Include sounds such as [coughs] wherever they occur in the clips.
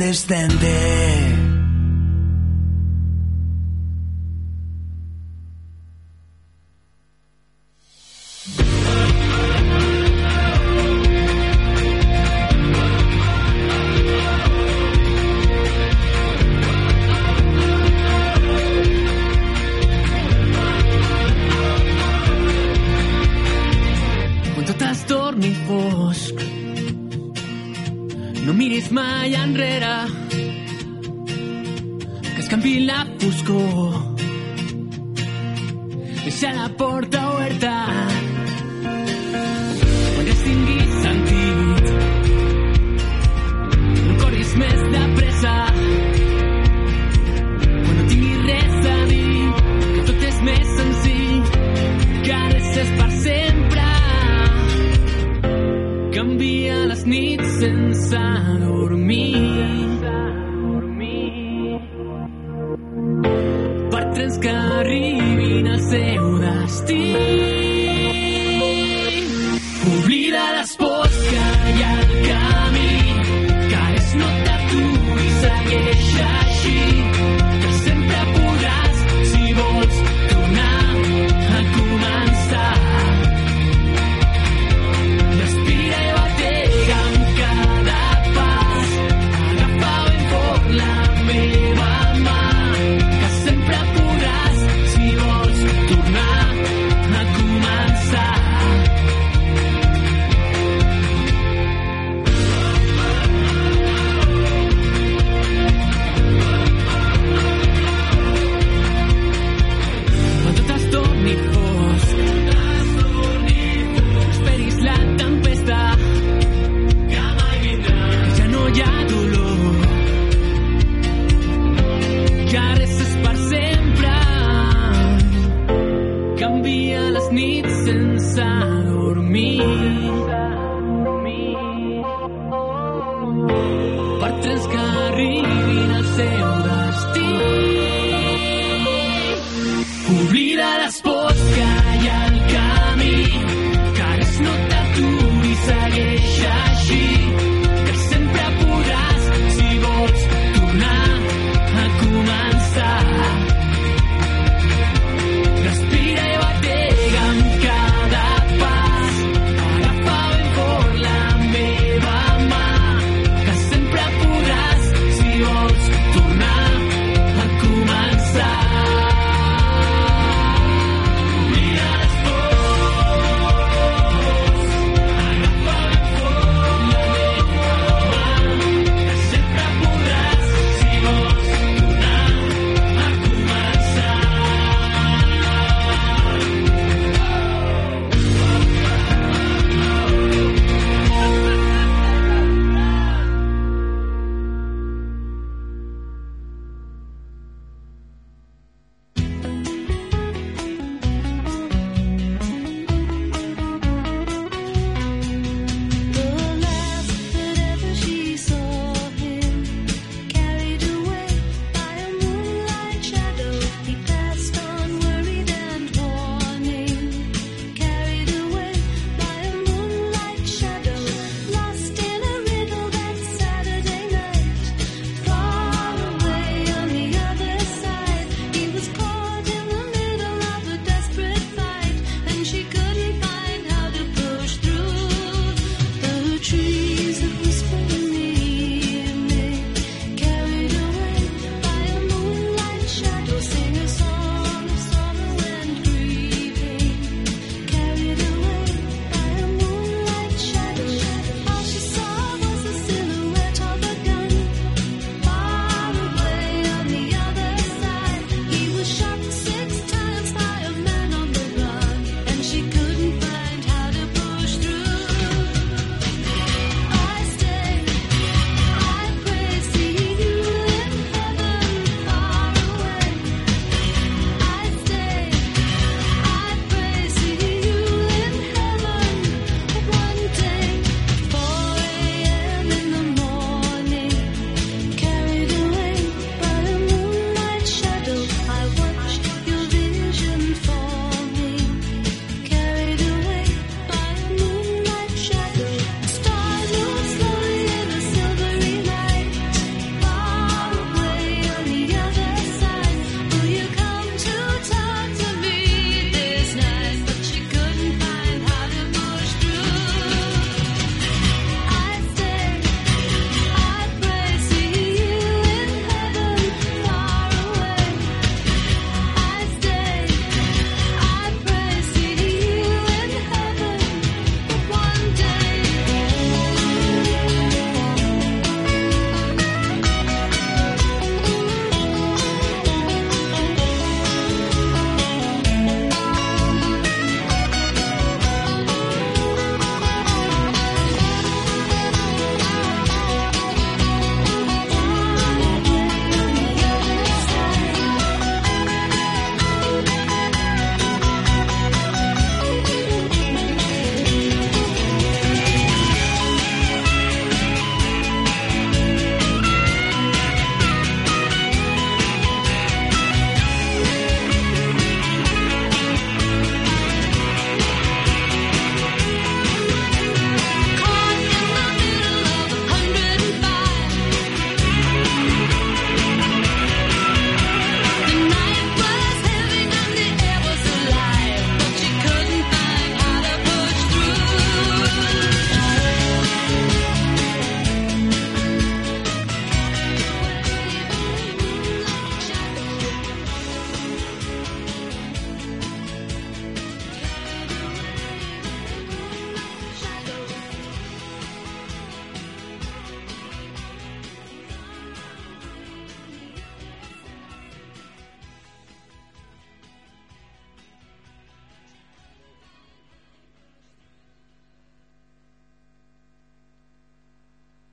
Incandescente.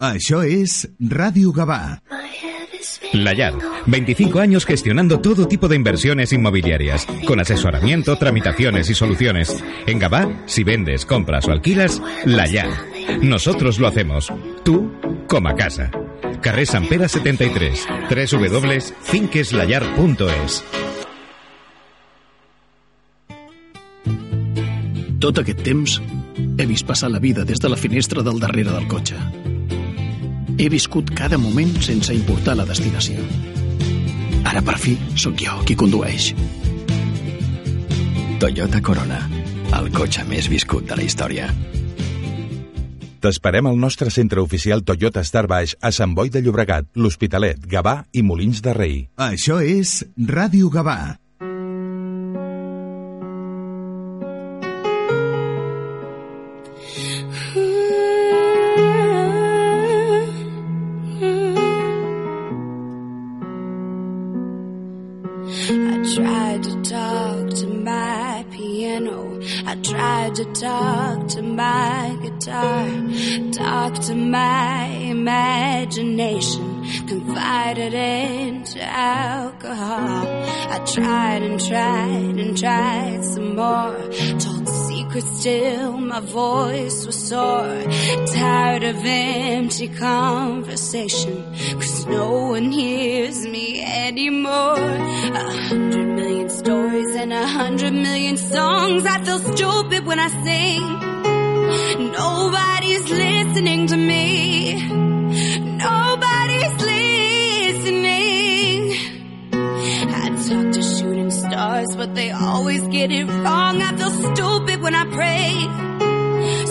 Això és Ràdio Gavà. La Yad, 25 años gestionando todo tipo de inversiones inmobiliarias, con asesoramiento, tramitaciones y soluciones. En Gabá, si vendes, compras o alquilas, La Yad. Nosotros lo hacemos. Tú, como a casa. Carrer Sant Pere 73, www.finqueslayar.es. Tot aquest temps he vist passar la vida des de la finestra del darrere del cotxe. He viscut cada moment sense importar la destinació. Ara, per fi, sóc jo qui condueix. Toyota Corona, el cotxe més viscut de la història. T'esperem al nostre centre oficial Toyota Star Baix a Sant Boi de Llobregat, l'Hospitalet, Gavà i Molins de Rei. Això és Ràdio Gavà. Talk to my guitar. Talk to my imagination. Confided into alcohol. I tried and tried and tried some more. Told still, my voice was sore. Tired of empty conversation. Cause no one hears me anymore. A hundred million stories and a hundred million songs. I feel stupid when I sing. Nobody's listening to me. Nobody's stars, but they always get it wrong. I feel stupid when I pray.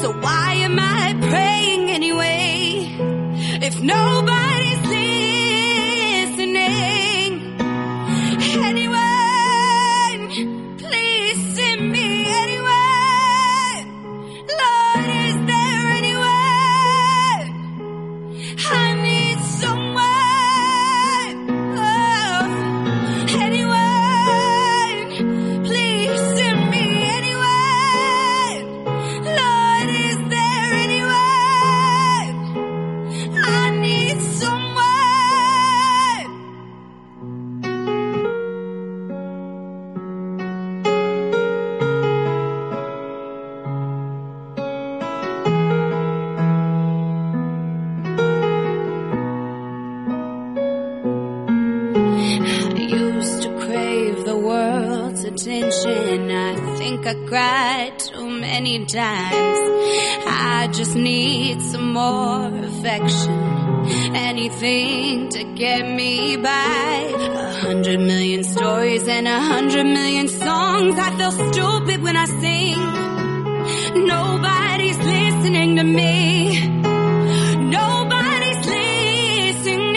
So why am I praying anyway? If nobody's many times. I just need some more affection. Anything to get me by. A hundred million stories and a hundred million songs. I feel stupid when I sing. Nobody's listening to me. Nobody's listening.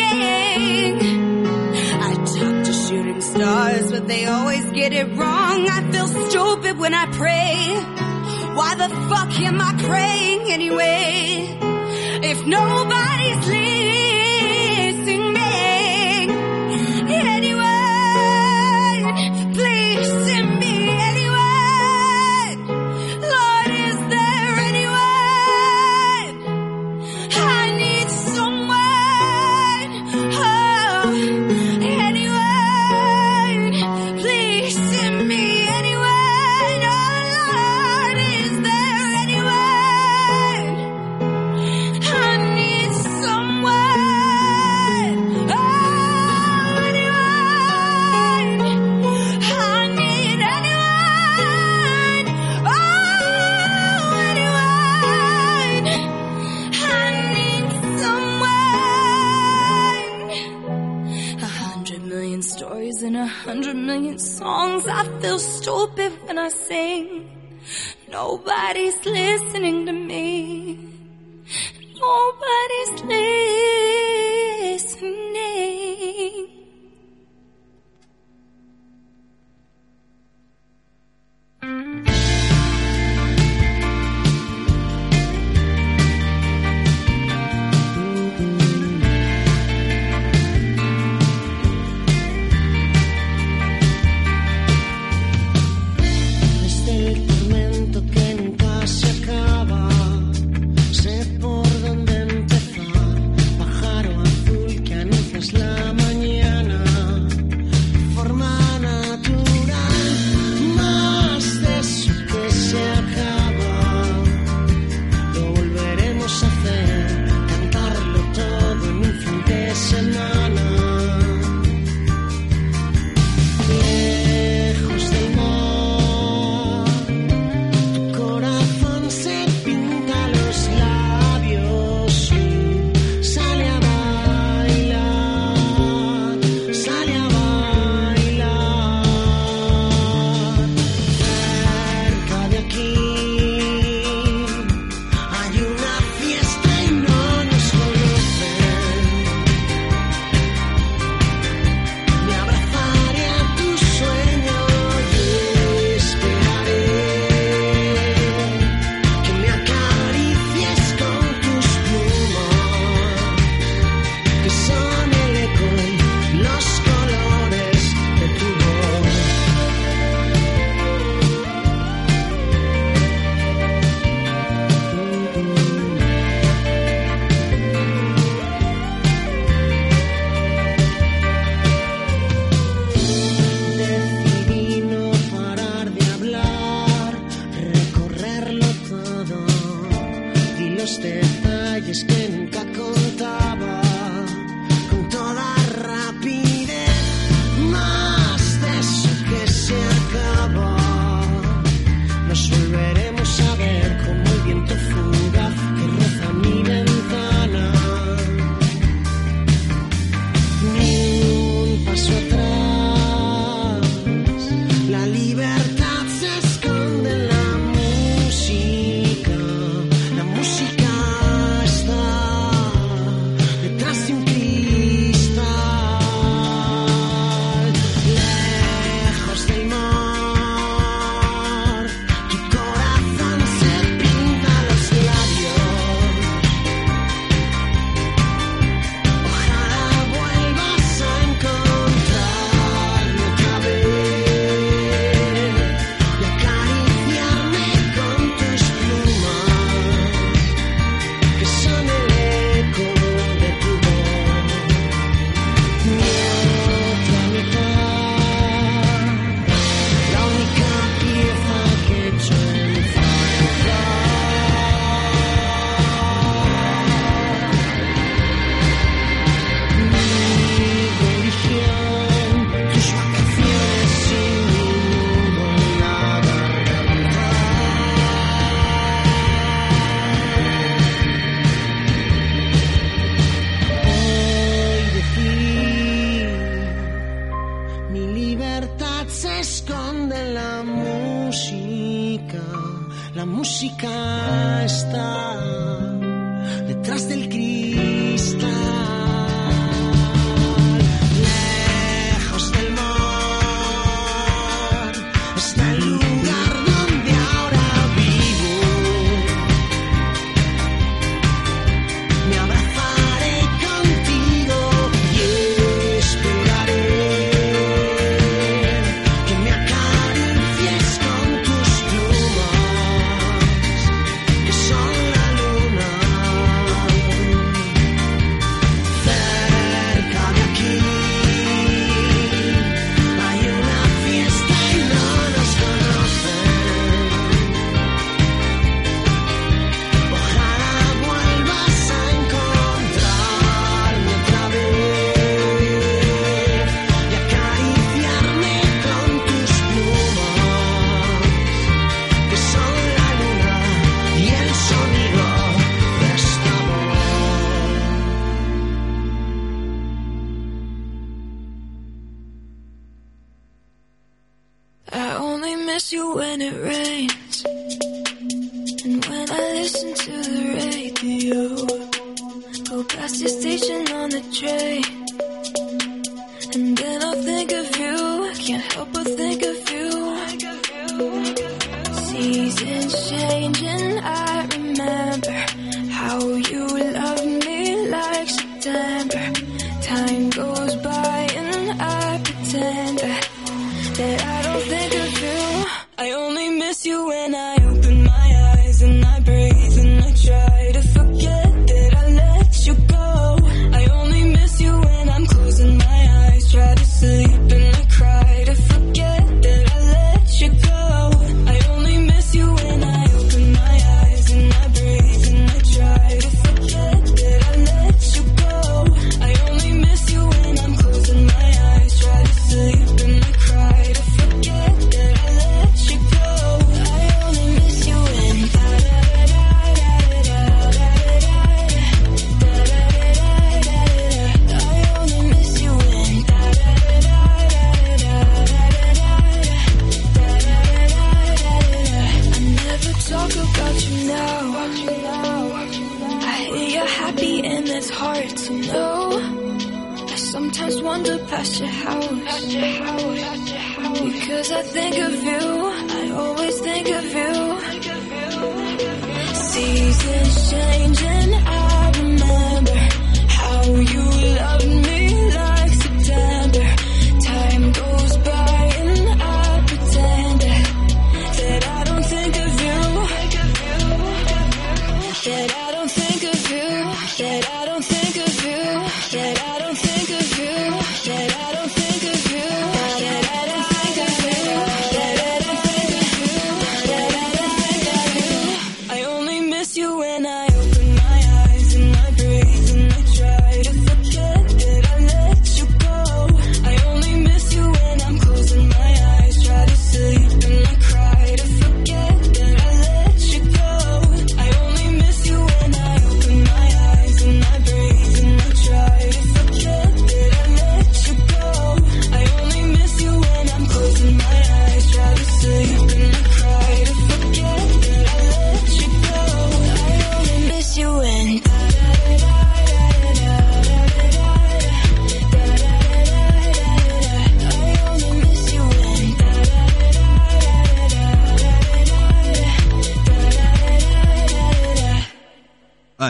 I talk to shooting stars, but they always get it wrong. I feel stupid when I pray. Why the fuck am I praying anyway? If nobody's listening, hundred million songs. I feel stupid when I sing. Nobody's listening to me. Nobody's listening. Chicago.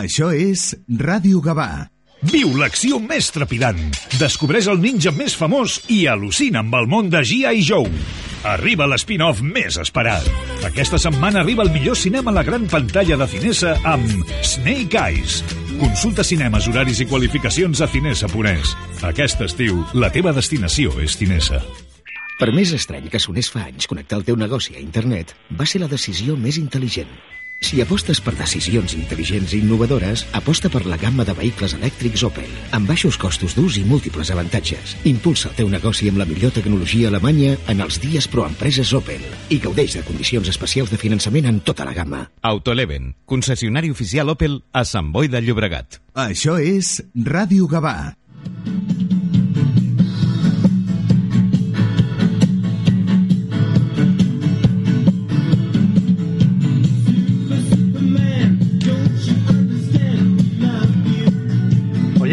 Això és Ràdio Gavà. Viu l'acció més trepidant. Descobreix el ninja més famós i al·lucina amb el món de G.I. Joe. Arriba l'espin-off més esperat. Aquesta setmana arriba el millor cinema a la gran pantalla de Cinesa amb Snake Eyes. Consulta cinemes, horaris i qualificacions a Cinesa Cinesa.es. Aquest estiu, la teva destinació és Cinesa. Per més estrany que sonés fa anys connectar el teu negoci a internet, va ser la decisió més intel·ligent si apostes per decisions intel·ligents i innovadores, aposta per la gamma de vehicles elèctrics Opel, amb baixos costos d'ús i múltiples avantatges. Impulsa el teu negoci amb la millor tecnologia alemanya en els dies pro empreses Opel i gaudeix de condicions especials de finançament en tota la gamma. Autoleven, concessionari oficial Opel a Sant Boi de Llobregat. Això és Ràdio Gavà.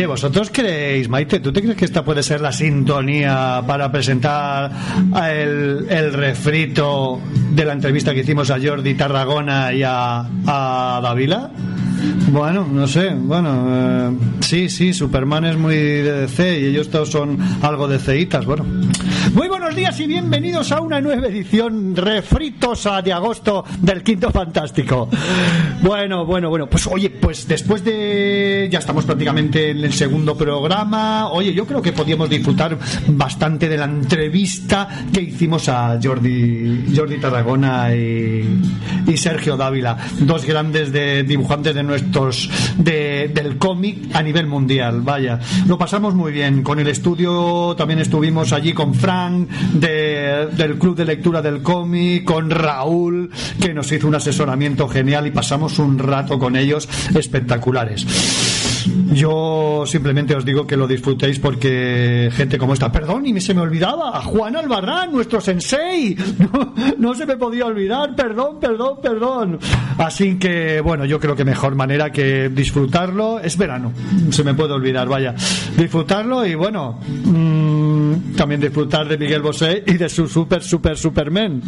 Vosotros creéis, Maite, ¿tú te crees que esta puede ser la sintonía para presentar el refrito de la entrevista que hicimos a Jordi Tarragona y a, a Davila? Bueno, no sé, bueno, eh, sí, sí, Superman es muy de DC y ellos todos son algo de ceitas, bueno. Muy buenos días y bienvenidos a una nueva edición refritosa de agosto del Quinto Fantástico. Bueno, bueno, bueno, pues oye, pues después de... ya estamos prácticamente en el segundo programa, oye, yo creo que podíamos disfrutar bastante de la entrevista que hicimos a Jordi, Jordi Tarragona y, y Sergio Dávila, dos grandes de, dibujantes de nuestros de, del cómic a nivel mundial. Vaya, lo pasamos muy bien. Con el estudio también estuvimos allí con Frank de, del Club de Lectura del Cómic, con Raúl, que nos hizo un asesoramiento genial y pasamos un rato con ellos espectaculares. Yo simplemente os digo que lo disfrutéis porque gente como esta, perdón, y se me olvidaba, Juan Albarrán, nuestro sensei, [laughs] no, se me podía olvidar, perdón, perdón, perdón. Así que, bueno, yo creo que mejor manera que disfrutarlo es verano, se me puede olvidar, vaya, disfrutarlo y bueno, mmm, también disfrutar de Miguel Bosé y de su super, super, superman.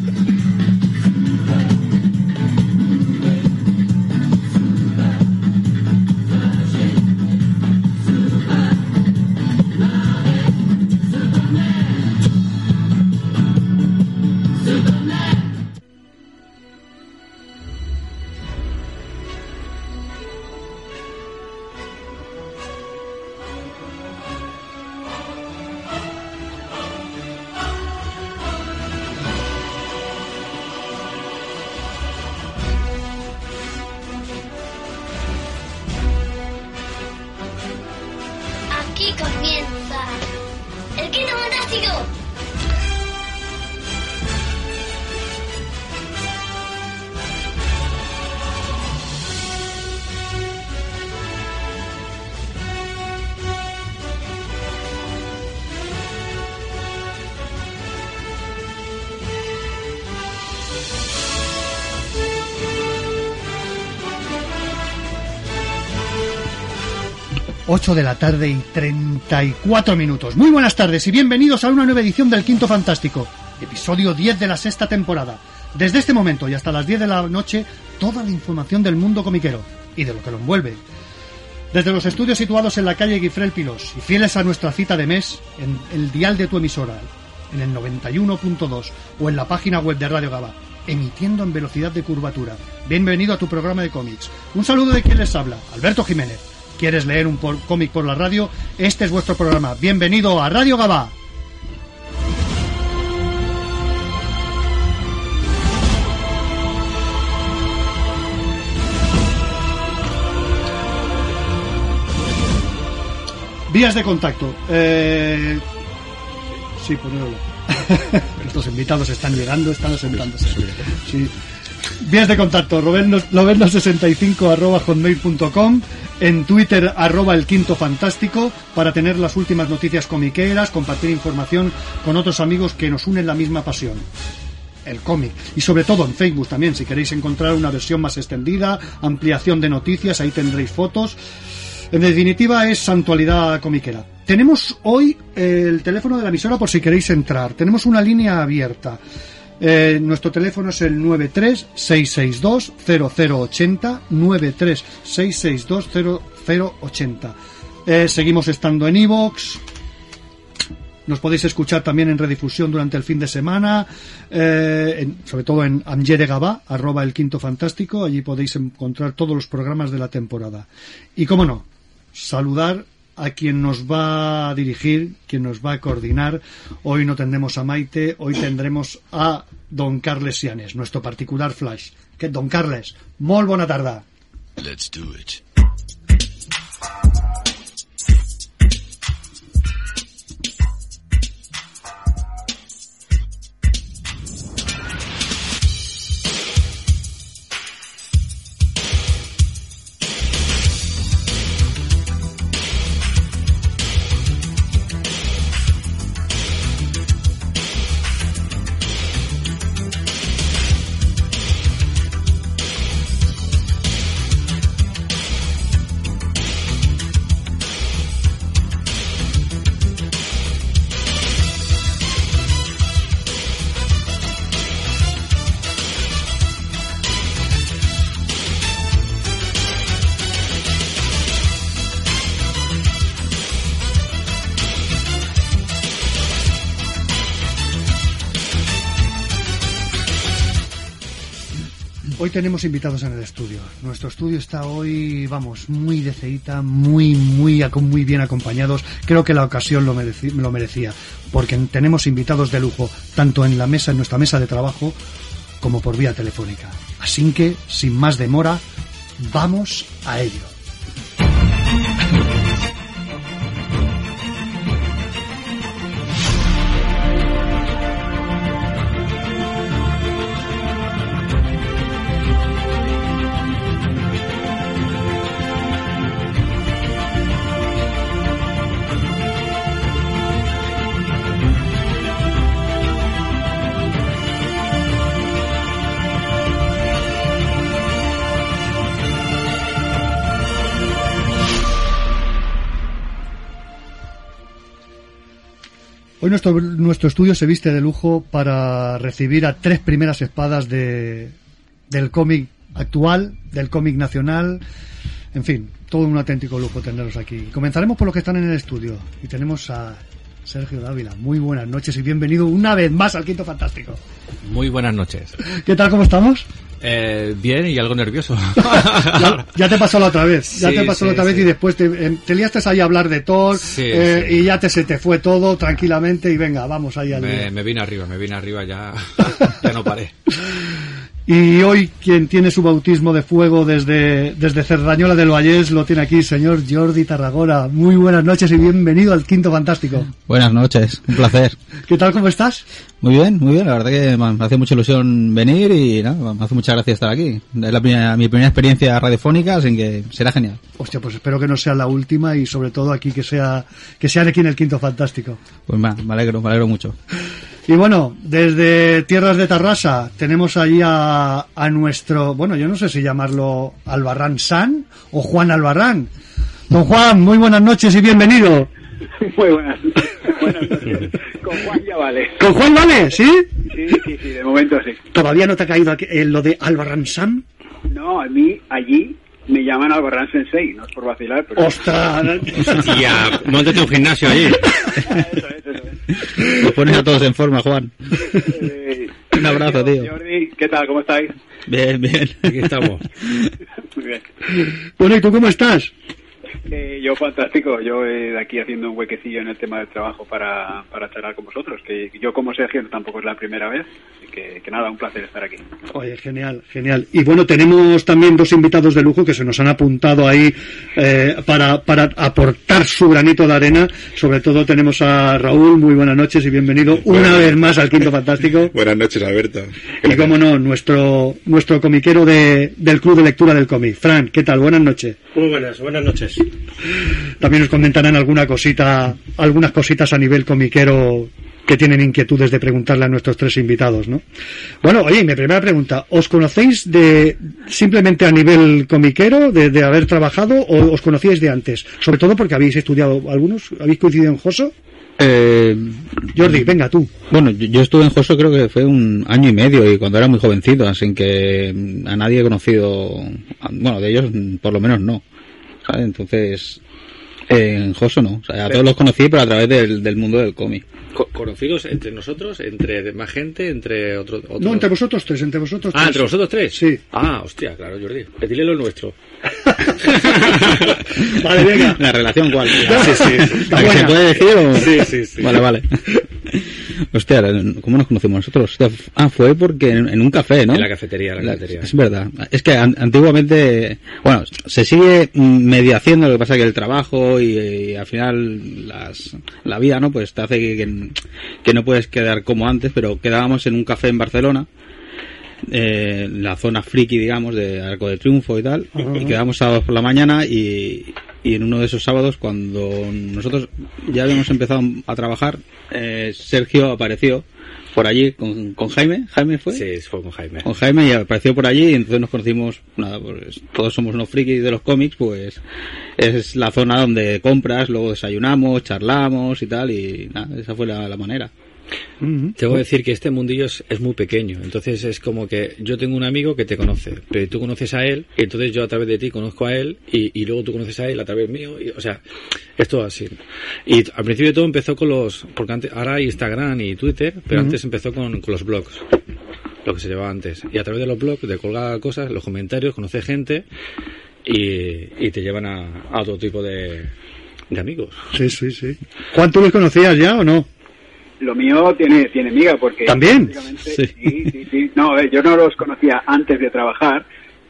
8 de la tarde y 34 minutos. Muy buenas tardes y bienvenidos a una nueva edición del Quinto Fantástico, episodio 10 de la sexta temporada. Desde este momento y hasta las 10 de la noche, toda la información del mundo comiquero y de lo que lo envuelve. Desde los estudios situados en la calle Guifrel Pilos y fieles a nuestra cita de mes en el dial de tu emisora, en el 91.2 o en la página web de Radio Gaba, emitiendo en velocidad de curvatura. Bienvenido a tu programa de cómics. Un saludo de quien les habla, Alberto Jiménez. ¿Quieres leer un por- cómic por la radio? Este es vuestro programa. Bienvenido a Radio Gaba. Vías de contacto. Eh... Sí, ponedlo. [laughs] Estos invitados están llegando, están asentándose. Sí. Vías de contacto, roberno65 arroba hotmail.com, en Twitter arroba el quinto fantástico, para tener las últimas noticias comiqueras, compartir información con otros amigos que nos unen la misma pasión el cómic. Y sobre todo en Facebook también, si queréis encontrar una versión más extendida, ampliación de noticias, ahí tendréis fotos. En definitiva, es santualidad comiquera. Tenemos hoy el teléfono de la emisora por si queréis entrar. Tenemos una línea abierta. Eh, nuestro teléfono es el 93-662-0080. 93-662-0080. Eh, seguimos estando en iVoox. Nos podéis escuchar también en redifusión durante el fin de semana, eh, en- sobre todo en Amjere Gabá, arroba el quinto fantástico. Allí podéis encontrar todos los programas de la temporada. Y cómo no, saludar a quien nos va a dirigir, quien nos va a coordinar. Hoy no tendremos a Maite, hoy tendremos a Don Carles Sianes, nuestro particular flash. Don Carles, muy buena tarda. Let's do it. Tenemos invitados en el estudio. Nuestro estudio está hoy, vamos, muy de ceita, muy, muy, muy bien acompañados. Creo que la ocasión lo, mereci- lo merecía, porque tenemos invitados de lujo, tanto en la mesa, en nuestra mesa de trabajo, como por vía telefónica. Así que, sin más demora, vamos a ello. Nuestro, nuestro estudio se viste de lujo para recibir a tres primeras espadas de, del cómic actual, del cómic nacional, en fin, todo un auténtico lujo tenerlos aquí. Comenzaremos por los que están en el estudio y tenemos a Sergio Dávila. Muy buenas noches y bienvenido una vez más al Quinto Fantástico. Muy buenas noches. ¿Qué tal, cómo estamos? Eh, bien y algo nervioso. [laughs] Ya, ya te pasó la otra vez, ya Sí, te pasó la sí, otra vez y después te, em, te liaste ahí a hablar de Thor eh, y ya te se te fue todo tranquilamente y venga, vamos ahí al me, me vine arriba, me vine arriba, ya, [laughs] ya no paré. Y hoy quien tiene su bautismo de fuego desde, desde Cerdañola del Vallés lo tiene aquí, señor Jordi Tarragona. Muy buenas noches y bienvenido al Quinto Fantástico. Buenas noches, un placer. ¿Qué tal, cómo estás? Muy bien, muy bien, la verdad que me hace mucha ilusión venir y nada, me hace mucha gracia estar aquí. Es la primera- mi primera experiencia radiofónica, así que será genial. Hostia, pues espero que no sea la última y sobre todo aquí que sea que sean aquí en el Quinto Fantástico. Pues va, me alegro, me alegro mucho. Y bueno, desde Tierras de Tarrasa tenemos allí a, a nuestro, bueno, yo no sé si llamarlo Albarrán San o Juan Albarrán. Don Juan, muy buenas noches y bienvenido. [laughs] Muy buenas, Con Juan ya vale. ¿Con Juan vale? ¿Sí? Sí, sí, sí, de momento sí. ¿Todavía no te ha caído aquí- eh, lo de Albarrán San? No, a mí allí me llaman Albarrán Sensei, no es por vacilar, pero... ¡Ostras! Hostia, montate un gimnasio allí. Nos pones a todos en forma, Juan. Eh, Un abrazo, tío. Jordi, ¿qué tal? ¿Cómo estáis? Bien, bien. Aquí estamos. Muy bien. Bueno, ¿y tú cómo estás? Eh, yo fantástico, yo eh, de aquí haciendo un huequecillo en el tema del trabajo para, para charlar con vosotros, que yo como Sergio tampoco es la primera vez, así que, que nada, un placer estar aquí. Oye, genial, genial. Y bueno, tenemos también dos invitados de lujo que se nos han apuntado ahí eh, para, para aportar su granito de arena. Sobre todo tenemos a Raúl, muy buenas noches y bienvenido una vez más al Quinto Fantástico. [laughs] Buenas noches, Alberto. Y como no, nuestro, nuestro comiquero de, del Club de Lectura del Cómic. Fran, ¿qué tal? Buenas noches. Muy buenas, buenas noches. También nos comentarán alguna cosita, algunas cositas a nivel comiquero que tienen inquietudes de preguntarle a nuestros tres invitados, ¿no? Bueno, oye, mi primera pregunta, ¿os conocéis de simplemente a nivel comiquero, de, de haber trabajado, o os conocíais de antes? Sobre todo porque habéis estudiado algunos, habéis coincidido en Joso. Eh, Jordi, venga tú. Bueno, yo, yo estuve en Joso creo que fue un año y medio y cuando era muy jovencito, así que mm, a nadie he conocido, bueno, de ellos mm, por lo menos no. Entonces, en Joso no. O sea, a todos los conocí, pero a través del, del mundo del cómic. Co- conocidos entre nosotros, entre más gente, entre otros... Otro... No, entre vosotros tres, entre vosotros tres. Ah, entre vosotros tres. Sí. Ah, hostia, claro, Jordi. Dile lo nuestro. [laughs] Vale, venga. La relación cuál. Sí, sí. [laughs] ¿La que se puede decir o...? Sí, sí, sí. Vale, vale. Hostia, ¿cómo nos conocimos nosotros? Hostia, ah, fue porque en, en un café, ¿no? En la cafetería, la cafetería. Es verdad. Es que an- antiguamente, bueno, se sigue mm, medio haciendo, lo que pasa que el trabajo y, y al final las, la vida, ¿no? Pues te hace que, que, que no puedes quedar como antes, pero quedábamos en un café en Barcelona, eh, en la zona friki, digamos, de Arco de Triunfo y tal, y quedamos sábados por la mañana y, y en uno de esos sábados cuando nosotros ya habíamos empezado a trabajar, eh, Sergio apareció por allí con, con Jaime, Jaime fue, Sí, fue con Jaime. con Jaime y apareció por allí y entonces nos conocimos, nada, pues todos somos unos frikis de los cómics, pues es la zona donde compras, luego desayunamos, charlamos y tal y nada, esa fue la, la manera. Tengo que decir que este mundillo es, es muy pequeño, entonces es como que yo tengo un amigo que te conoce, pero tú conoces a él, y entonces yo a través de ti conozco a él, y, y luego tú conoces a él a través mío, y, o sea, es todo así. Y al principio todo empezó con los, porque antes, ahora hay Instagram y Twitter, pero Ujú. antes empezó con, con los blogs. lo que se llevaba antes. Y a través de los blogs, de colgar cosas, los comentarios, conoces gente y, y te llevan a, a otro tipo de, de amigos. Sí, sí, sí. Juan, ¿tú los conocías ya o no? Lo mío tiene tiene miga porque ¿También? sí, sí, sí. No, ver, yo no los conocía antes de trabajar,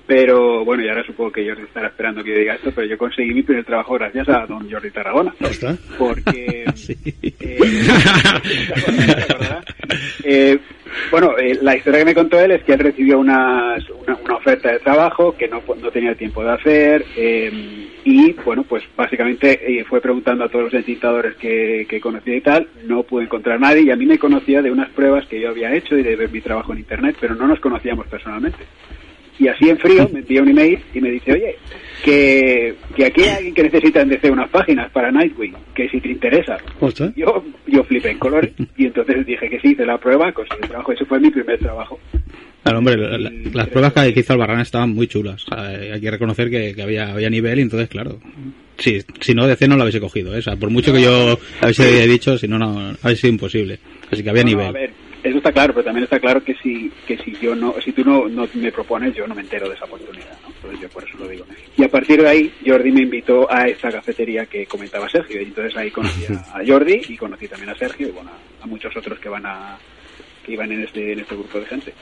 pero bueno, y ahora supongo que Jordi estará esperando que yo diga esto, pero yo conseguí mi primer trabajo gracias a don Jordi Tarragona. Porque [laughs] Eh, [laughs] [laughs] bueno, eh, la historia que me contó él es que él recibió unas- una, una oferta de trabajo que no, no tenía tiempo de hacer eh, y, bueno, pues básicamente eh, fue preguntando a todos los editadores que, que conocía y tal, no pude encontrar nadie y a mí me conocía de unas pruebas que yo había hecho y de ver mi trabajo en Internet, pero no nos conocíamos personalmente. Y así en frío me envía un email y me dice, oye, que, que aquí hay alguien que necesita en DC unas páginas para Nightwing, que si te interesa. Yo, yo flipé en colores y entonces dije que sí, hice la prueba, conseguí el trabajo. Ese fue mi primer trabajo. Claro, hombre, la- la- las pruebas que hizo Albarrán estaban muy chulas. O sea, hay que reconocer que, que había, había nivel y entonces, claro. Sí, si no, DC no lo hubiese cogido. ¿eh? O sea, por mucho que yo hubiese dicho, si no, no, habría sido imposible. Así que había No, no, nivel. a ver, eso está claro, pero también está claro que si, que si yo no, si tú no, no me propones, yo no me entero de esa oportunidad, ¿no? Entonces yo por eso lo digo. Y a partir de ahí, Jordi me invitó a esta cafetería que comentaba Sergio, y entonces ahí conocí a, a Jordi y conocí también a Sergio y bueno, a, a muchos otros que van a, que iban en este, en este grupo de gente.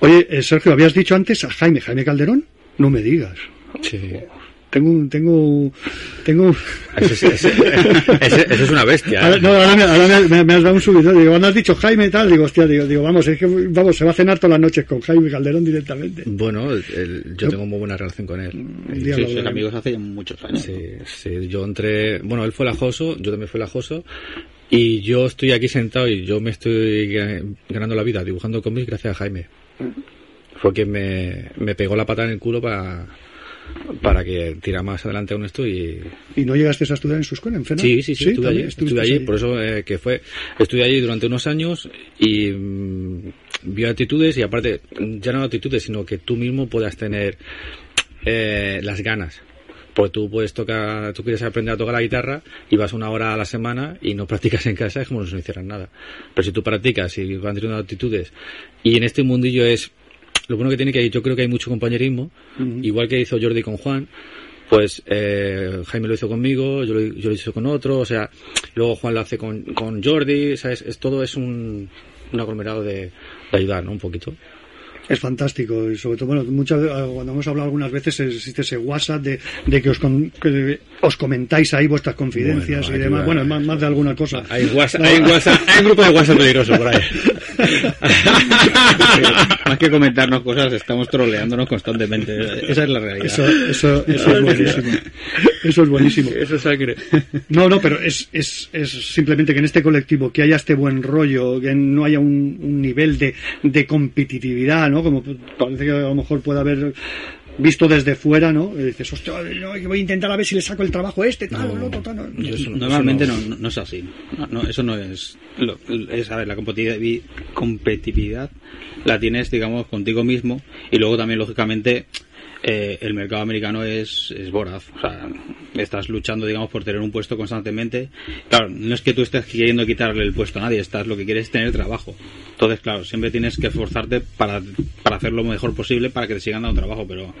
Oye, eh, Sergio, ¿habías dicho antes a Jaime, Jaime Calderón? No me digas. Sí. Tengo un, tengo, tengo... Ese- ese es una bestia. ¿eh? Ahora, no, ahora, me, ahora me- me- me has dado un subidón. Digo, cuando has dicho Jaime y tal, digo, hostia, digo, digo, vamos, es que, vamos, se va a cenar todas las noches con Jaime Calderón directamente. Bueno, el- yo tengo muy buena relación con él. día Sí, amigos hace muchos años. Sí, sí, yo entré, bueno, él fue lajoso, yo también fui lajoso, y yo estoy aquí sentado y yo me estoy ga- ganando la vida dibujando cómics gracias a Jaime. Fue quien me, me pegó la pata en el culo para, para que tira más adelante aún esto y, ¿Y no llegaste a estudiar en su escuela, en FENA? Sí, sí, sí, estuve allí, estuve allí, por eso eh, que fue, estuve allí durante unos años y mm, vi actitudes y aparte, ya no actitudes, sino que tú mismo puedas tener eh, las ganas. Porque tú puedes tocar, tú quieres aprender a tocar la guitarra y vas una hora a la semana y no [laughs] practicas en casa, es como si no hicieras nada. Pero si tú practicas y vas teniendo actitudes y en este mundillo es, lo bueno que tiene que yo creo que hay mucho compañerismo, igual que hizo Jordi con Juan, pues eh, Jaime lo hizo conmigo, yo lo, yo lo hice con otro, o sea, luego Juan lo hace con, con Jordi, ¿sabes? Es, todo es un, un aglomerado de, de ayudar, ¿no? Un poquito. Es fantástico y sobre todo, bueno, muchas ve- cuando hemos hablado algunas veces existe ese WhatsApp de, de que, os con- que os comentáis ahí vuestras confidencias Bueno, y demás. Bueno, más, más de alguna cosa. Hay, WhatsApp, hay, WhatsApp, hay un grupo de WhatsApp peligroso por ahí. [laughs] Más que comentarnos cosas, estamos troleándonos constantemente. Esa es la realidad. Eso, eso, eso es buenísimo. Eso es buenísimo. Eso es sangre. No, no, pero es, es, es simplemente que en este colectivo que haya este buen rollo, que no haya un, un nivel de, de competitividad, ¿no? Como parece que a lo mejor puede haber visto desde fuera, ¿no? Y dices, hostia, no, voy a intentar a ver si le saco el trabajo a este, tal, o el otro, tal. no. Normalmente no, no, no es así. No, no, eso no es, lo- es. A ver, la competitivi- competitividad la tienes, digamos, contigo mismo y luego también, lógicamente, eh, el mercado americano es, es voraz. O sea, estás luchando, digamos, por tener un puesto constantemente. Claro, no es que tú estés queriendo quitarle el puesto a nadie, estás lo que quieres es tener trabajo. Entonces, claro, siempre tienes que esforzarte para, para hacer lo mejor posible para que te sigan dando trabajo, pero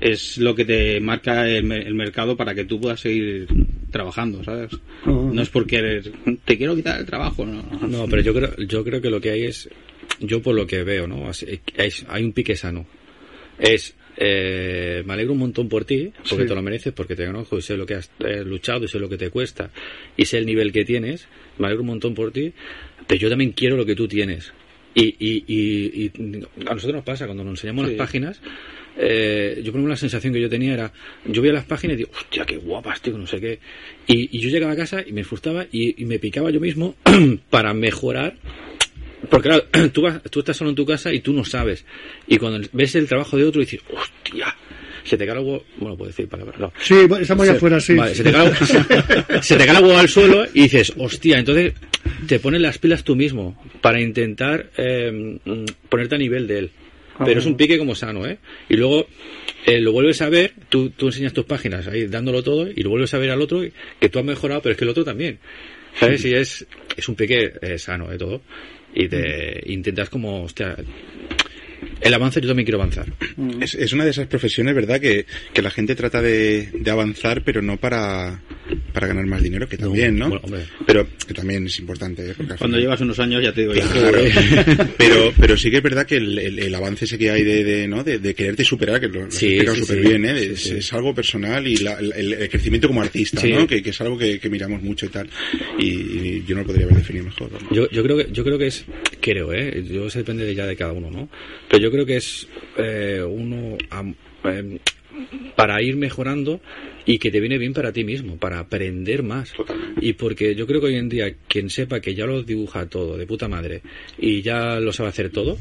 es lo que te marca el, el mercado para que tú puedas seguir trabajando, ¿sabes? No es porque te quiero quitar el trabajo, no. No, pero yo creo, yo creo que lo que hay es, yo por lo que veo, ¿no? Así- hay un pique sano. Es, eh, me alegro un montón por ti, porque Sí. te lo mereces, porque te conozco y sé lo que has eh, luchado y sé lo que te cuesta y sé el nivel que tienes. Me alegro un montón por ti, pero yo también quiero lo que tú tienes. Y, y, y, y a nosotros nos pasa, cuando nos enseñamos Sí. las páginas, eh, yo por ejemplo la sensación que yo tenía era, yo veía las páginas y digo, hostia, qué guapas, tío, no sé qué. Y, y yo llegaba a casa y me frustraba y, y me picaba yo mismo [clears throat] para mejorar. Porque claro, [clears throat] tú, vas, tú estás solo en tu casa y tú no sabes. Y cuando ves el trabajo de otro dices, hostia, se te cae el huevo, bueno, puedo decir palabras, no. Sí, estamos ya afuera, sí. vale, se te cae [laughs] se te cae huevo al suelo y dices, hostia, entonces te pones las pilas tú mismo para intentar eh, ponerte a nivel de él. Pero es un pique como sano, ¿eh? Y luego eh, lo vuelves a ver, tú, tú enseñas tus páginas ahí dándolo todo y lo vuelves a ver al otro que tú has mejorado, pero es que el otro también. ¿Sabes? Y es, es un pique eh, sano de todo. Y te intentas como, hostia, el avance yo también quiero avanzar. Es, es una de esas profesiones, ¿verdad? Que, que la gente trata de, de avanzar, pero no para, para ganar más dinero, que también, ¿no? Bueno, hombre. Pero que también es importante. ¿eh? Cuando final- llevas unos años ya te digo yo Claro. [laughs] pero, pero sí que es verdad que el, el- el avance ese que hay de, de, ¿no? de, de quererte superar, que lo, lo has Sí, súper sí. bien, ¿eh? Es, sí. es algo personal y la- el, el crecimiento como artista, Sí. ¿no? Que, que es algo que, que miramos mucho y tal. Y, y yo no lo podría haber definido mejor. vamos. Yo, yo creo que yo creo que es creo eh yo eso depende de ya de cada uno no pero yo creo que es eh, uno am- em, para ir mejorando y que te viene bien para ti mismo para aprender más. Y porque yo creo que hoy en día quien sepa que ya lo dibuja todo de puta madre y ya lo sabe hacer todo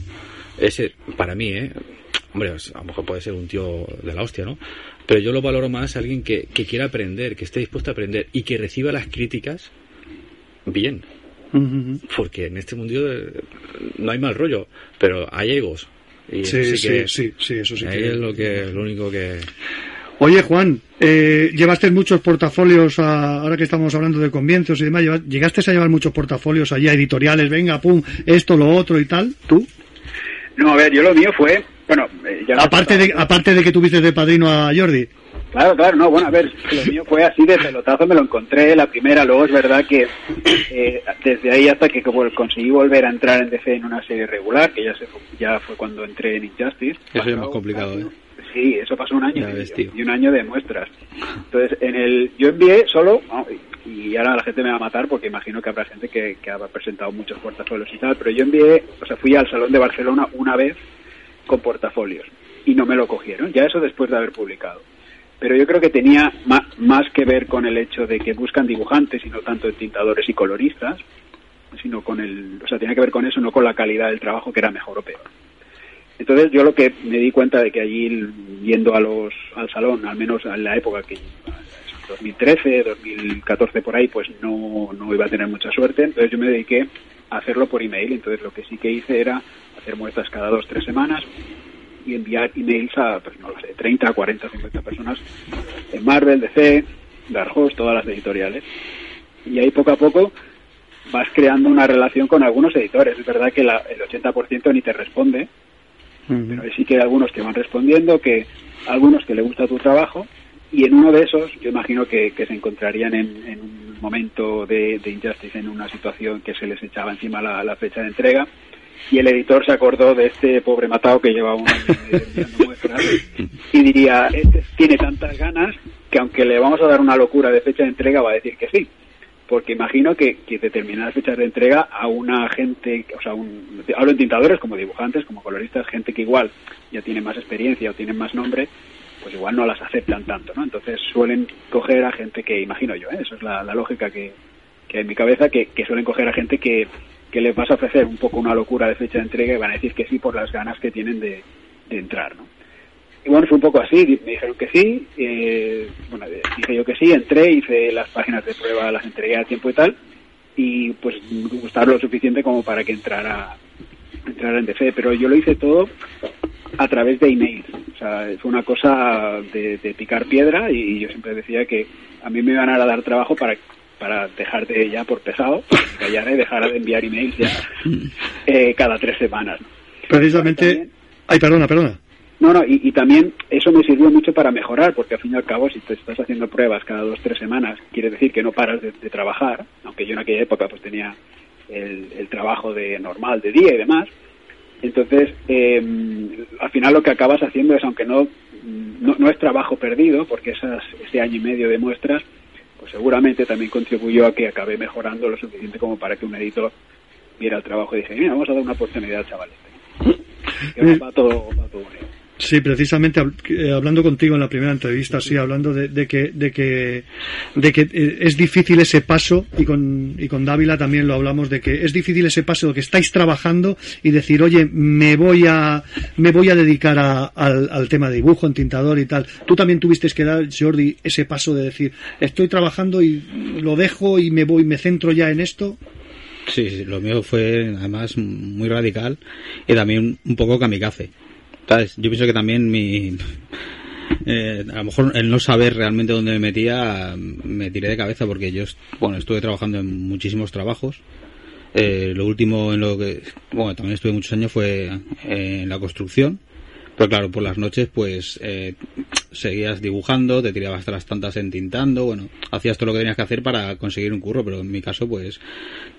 ese para mí eh hombre a lo mejor puede ser un tío de la hostia no pero yo lo valoro más a alguien que, que quiera aprender que esté dispuesto a aprender y que reciba las críticas bien. Porque en este mundo eh, no hay mal rollo, pero hay egos. Y Sí, sí, que- sí, sí, eso sí ahí que- es lo que lo único que Oye, Juan, eh, llevaste muchos portafolios, a- ahora que estamos hablando de comienzos y demás, llegaste a llevar muchos portafolios allí a editoriales, venga, pum, esto, lo otro y tal, ¿tú? No, a ver, yo lo mío fue, bueno, eh, ya Aparte de, aparte de que tuviste de padrino a Jordi. Claro, claro, no, bueno, a ver, lo mío fue así de pelotazo, me lo encontré la primera, luego es verdad que eh, desde ahí hasta que como conseguí volver a entrar en DC en una serie regular, que ya se fue, ya fue cuando entré en Injustice. Eso es más complicado, ¿eh? Sí, eso pasó un año y, un año de muestras. Entonces, en el yo envié solo, y ahora la gente me va a matar porque imagino que habrá gente que, que habrá presentado muchos portafolios y tal, pero yo envié, o sea, fui al Salón de Barcelona una vez con portafolios y no me lo cogieron, ya eso después de haber publicado. Pero yo creo que tenía ma- más que ver con el hecho de que buscan dibujantes y no tanto tintadores y coloristas, sino con el, o sea, tenía que ver con eso, no con la calidad del trabajo que era mejor o peor. Entonces yo lo que me di cuenta de que allí yendo a los al salón, al menos en la época que 2013, 2014 por ahí, pues no, no iba a tener mucha suerte. Entonces yo me dediqué a hacerlo por email. Entonces lo que sí que hice era hacer muestras cada dos, tres semanas y enviar emails a, pues no lo sé, 30, 40, 50 personas en Marvel, DC, Dark Horse, todas las editoriales. Y ahí poco a poco vas creando una relación con algunos editores. Es verdad que la- el 80% ni te responde, pero sí que hay algunos que van respondiendo, que algunos que le gusta tu trabajo, y en uno de esos yo imagino que, que se encontrarían en, en un momento de, de Injustice, en una situación que se les echaba encima la, la fecha de entrega, y el editor se acordó de este pobre matado que lleva un año y diría, este tiene tantas ganas que aunque le vamos a dar una locura de fecha de entrega va a decir que sí porque imagino que, que determinadas fechas de entrega a una gente, o sea, un, hablo en tintadores como dibujantes, como coloristas, gente que igual ya tiene más experiencia o tiene más nombre, pues igual no las aceptan tanto, ¿no? Entonces suelen coger a gente que, imagino yo, ¿eh? eso es la, la lógica que, que hay en mi cabeza, que, que suelen coger a gente que, que les vas a ofrecer un poco una locura de fecha de entrega y van a decir que sí por las ganas que tienen de, de entrar, ¿no? Y bueno, fue un poco así, me dijeron que sí, eh, bueno, dije yo que sí, entré, hice las páginas de prueba, las entregué a tiempo y tal, y pues me lo suficiente como para que entrara, entrara en DC, pero yo lo hice todo a través de emails, o sea, fue una cosa de, de picar piedra y yo siempre decía que a mí me iban a dar trabajo para para dejar de ya por pesado, [laughs] callara y dejara de enviar emails ya [laughs] eh, cada tres semanas. Precisamente... Ay, perdona, perdona. No, no, y, y también eso me sirvió mucho para mejorar, porque al fin y al cabo, si te estás haciendo pruebas cada dos, tres semanas, quiere decir que no paras de, de trabajar, aunque yo en aquella época pues tenía el, el trabajo de normal de día y demás. Entonces, eh, al final lo que acabas haciendo es, aunque no, no, no es trabajo perdido, porque esas, ese año y medio de muestras, pues seguramente también contribuyó a que acabé mejorando lo suficiente como para que un editor viera el trabajo y dije, mira, vamos a dar una oportunidad al chaval este. Que va todo, va todo. Sí, precisamente eh, hablando contigo en la primera entrevista, sí, hablando de, que de que de que eh, es difícil ese paso y con y con Dávila también lo hablamos de que es difícil ese paso de que estáis trabajando y decir, oye, me voy a me voy a dedicar a- al, al tema de dibujo, entintador y tal. Tú también tuviste que dar, Jordi, ese paso de decir, estoy trabajando y lo dejo y me voy, me centro ya en esto. Sí, sí, lo mío fue además muy radical y también un poco kamikaze. Yo pienso que también mi... eh, a lo mejor el no saber realmente dónde me metía me tiré de cabeza porque yo bueno estuve trabajando en muchísimos trabajos Eh, lo último en lo que, bueno, también estuve muchos años fue eh, en la construcción. Pero claro, por las noches pues eh, seguías dibujando, te tirabas hasta las tantas entintando, bueno, hacías todo lo que tenías que hacer para conseguir un curro, pero en mi caso pues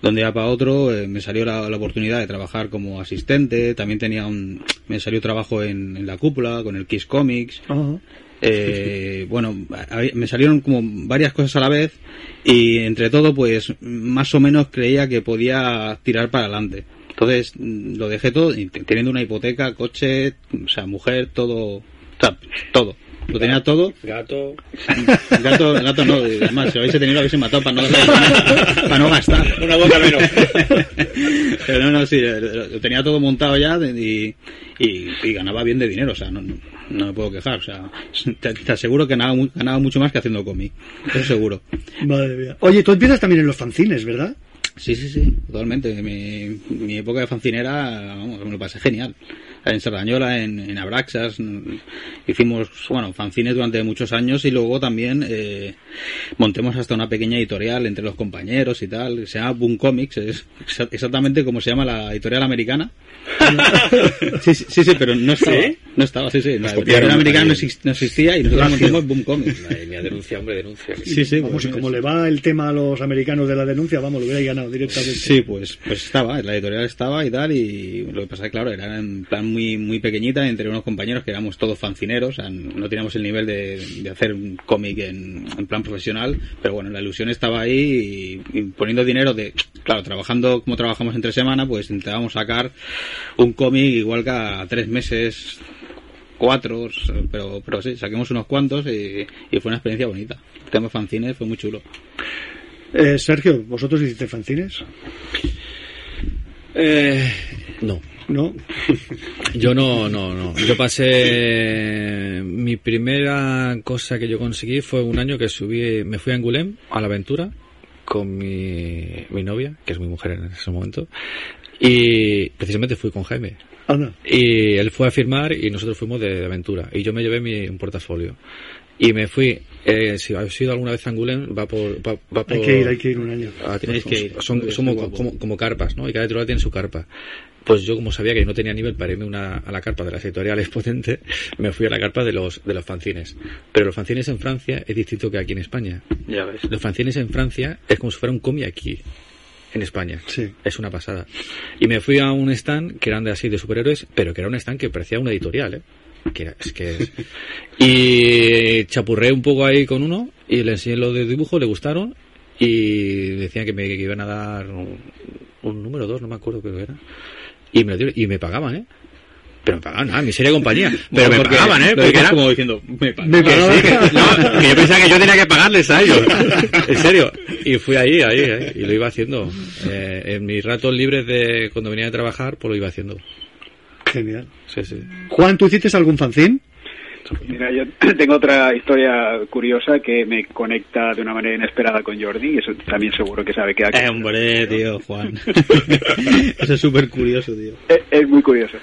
donde iba para otro eh, me salió la, la oportunidad de trabajar como asistente, también tenía un, me salió trabajo en, en la cúpula con el Kiss Comics, eh, bueno, me salieron como varias cosas a la vez y entre todo, pues más o menos creía que podía tirar para adelante. Entonces mm, lo dejé todo, teniendo una hipoteca, coche, o sea, mujer, todo, o sea, todo. Lo tenía todo. Gato. [laughs] Gato, gato no, además, si lo hubiese tenido lo hubiese matado para no, para no gastar. Una boca menos. [laughs] Pero no, no, sí, lo lo tenía todo montado ya y, y, y ganaba bien de dinero, o sea, no, no, no me puedo quejar, o sea, [laughs] te, te aseguro que ganaba mucho más que haciendo cómic, eso seguro. Madre mía. Oye, tú empiezas también en los fanzines, ¿verdad? Sí, sí, sí, totalmente. Mi, mi época de fancinera, vamos, me lo pasé genial. En Sardañola, en, en Abraxas, hicimos, bueno, fanzines durante muchos años y luego también eh, montemos hasta una pequeña editorial entre los compañeros y tal, que se llama Boom Comics, es exa- exactamente como se llama la editorial americana. [laughs] Sí, sí, sí, sí, pero no estaba. ¿Sí? No estaba, sí, sí. La copiaron editorial americana no, existía y nosotros montamos Boom Comics. Madre mía, denuncia, hombre, denuncia. Sí, sí, Vamos, pues, y como le va el tema a los americanos de la denuncia, vamos, lo hubierais ganado directamente. Sí, pues, pues estaba, la editorial estaba y tal, y lo que pasa es que, claro, era en plan muy, muy pequeñita entre unos compañeros que éramos todos fancineros, o sea, no teníamos el nivel de, de hacer un cómic en, en plan profesional, pero bueno, la ilusión estaba ahí y, y poniendo dinero de, claro, trabajando como trabajamos entre semana, pues intentábamos sacar un cómic igual que a tres meses, cuatro, pero, pero sí, saquemos unos cuantos y, y fue una experiencia bonita. El tema fanzines fue muy chulo. Eh, Sergio, ¿vosotros hiciste fanzines? Eh, no. ¿No? [laughs] Yo no, no, no. Yo pasé. Mi primera cosa que yo conseguí fue un año que subí. Me fui a Angulem a la aventura con mi, mi novia, que es mi mujer en ese momento. Y precisamente fui con Jaime. Anda. Y él fue a firmar y nosotros fuimos de, de aventura. Y yo me llevé mi, un portafolio. Y me fui. Eh, si habéis ido alguna vez a Angulem, va por. Va, va por Hay que ir, hay que ir un año. Ah, Tenéis que ir. Son, somos como, como carpas, ¿no? Y cada editorial tiene su carpa. Pues yo, como sabía que no tenía nivel para irme una, a la carpa de las editoriales [laughs] potentes, me fui a la carpa de los, de los fanzines. Pero los fanzines en Francia es distinto que aquí en España. Ya ves. Los fanzines en Francia es como si fuera un cómic aquí, en España. Sí. Es una pasada. Y me fui a un stand que eran de así de superhéroes, pero que era un stand que parecía una editorial, ¿eh? Que es que [laughs] y chapurré un poco ahí con uno y le enseñé los de dibujo, le gustaron y decían que me que iban a dar un, un número dos, no me acuerdo qué era. Y me lo dieron y me pagaban, ¿eh? Pero me pagaban nada, miseria compañía. [laughs] Pero me Porque pagaban, ¿eh? Porque era como diciendo, me pagan. que sí, que- [laughs] no, que yo pensaba que yo tenía que pagarles a ellos. [laughs] En serio. Y fui ahí, ahí, ahí, y lo iba haciendo. Eh, en mis ratos libres de cuando venía de trabajar, pues lo iba haciendo. Genial. Sí, sí. Juan, ¿tú hiciste algún fanzine? Mira, yo [clears throat] tengo otra historia curiosa que me conecta de una manera inesperada con Jordi y eso también seguro que sabe que ha Eh, hombre, tío, Juan. [laughs] Eso es súper curioso, tío. es, es muy curioso.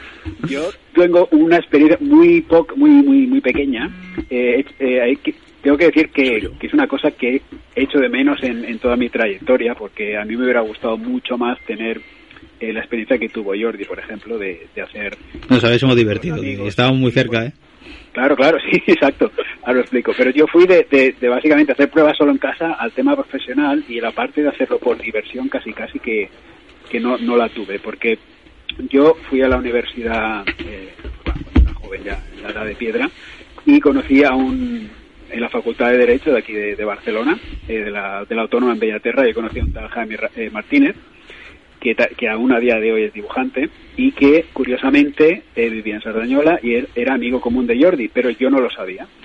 Yo tengo una experiencia muy poc, muy muy muy pequeña. Eh, eh, tengo que decir que, que es una cosa que he hecho de menos en, en toda mi trayectoria, porque a mí me hubiera gustado mucho más tener eh, la experiencia que tuvo Jordi, por ejemplo, de, de hacer Nos habíamos divertido, tío. y Estábamos muy cerca, ¿eh? Claro, claro, [laughs] sí, exacto. Ahora lo explico. Pero yo fui de, de, de básicamente hacer pruebas solo en casa al tema profesional y la parte de hacerlo por diversión casi casi que, que no, no la tuve. Porque yo fui a la universidad, eh, cuando era joven ya, en la edad de piedra, y conocí a un, en la Facultad de Derecho de aquí de, Barcelona, eh, de, la, de la Autónoma en Bellaterra, yo conocí a un tal Jaime eh, Martínez, que, que aún a día de hoy es dibujante y que curiosamente eh, vivía en Sardañola y él era amigo común de Jordi, pero yo no lo sabía. [laughs]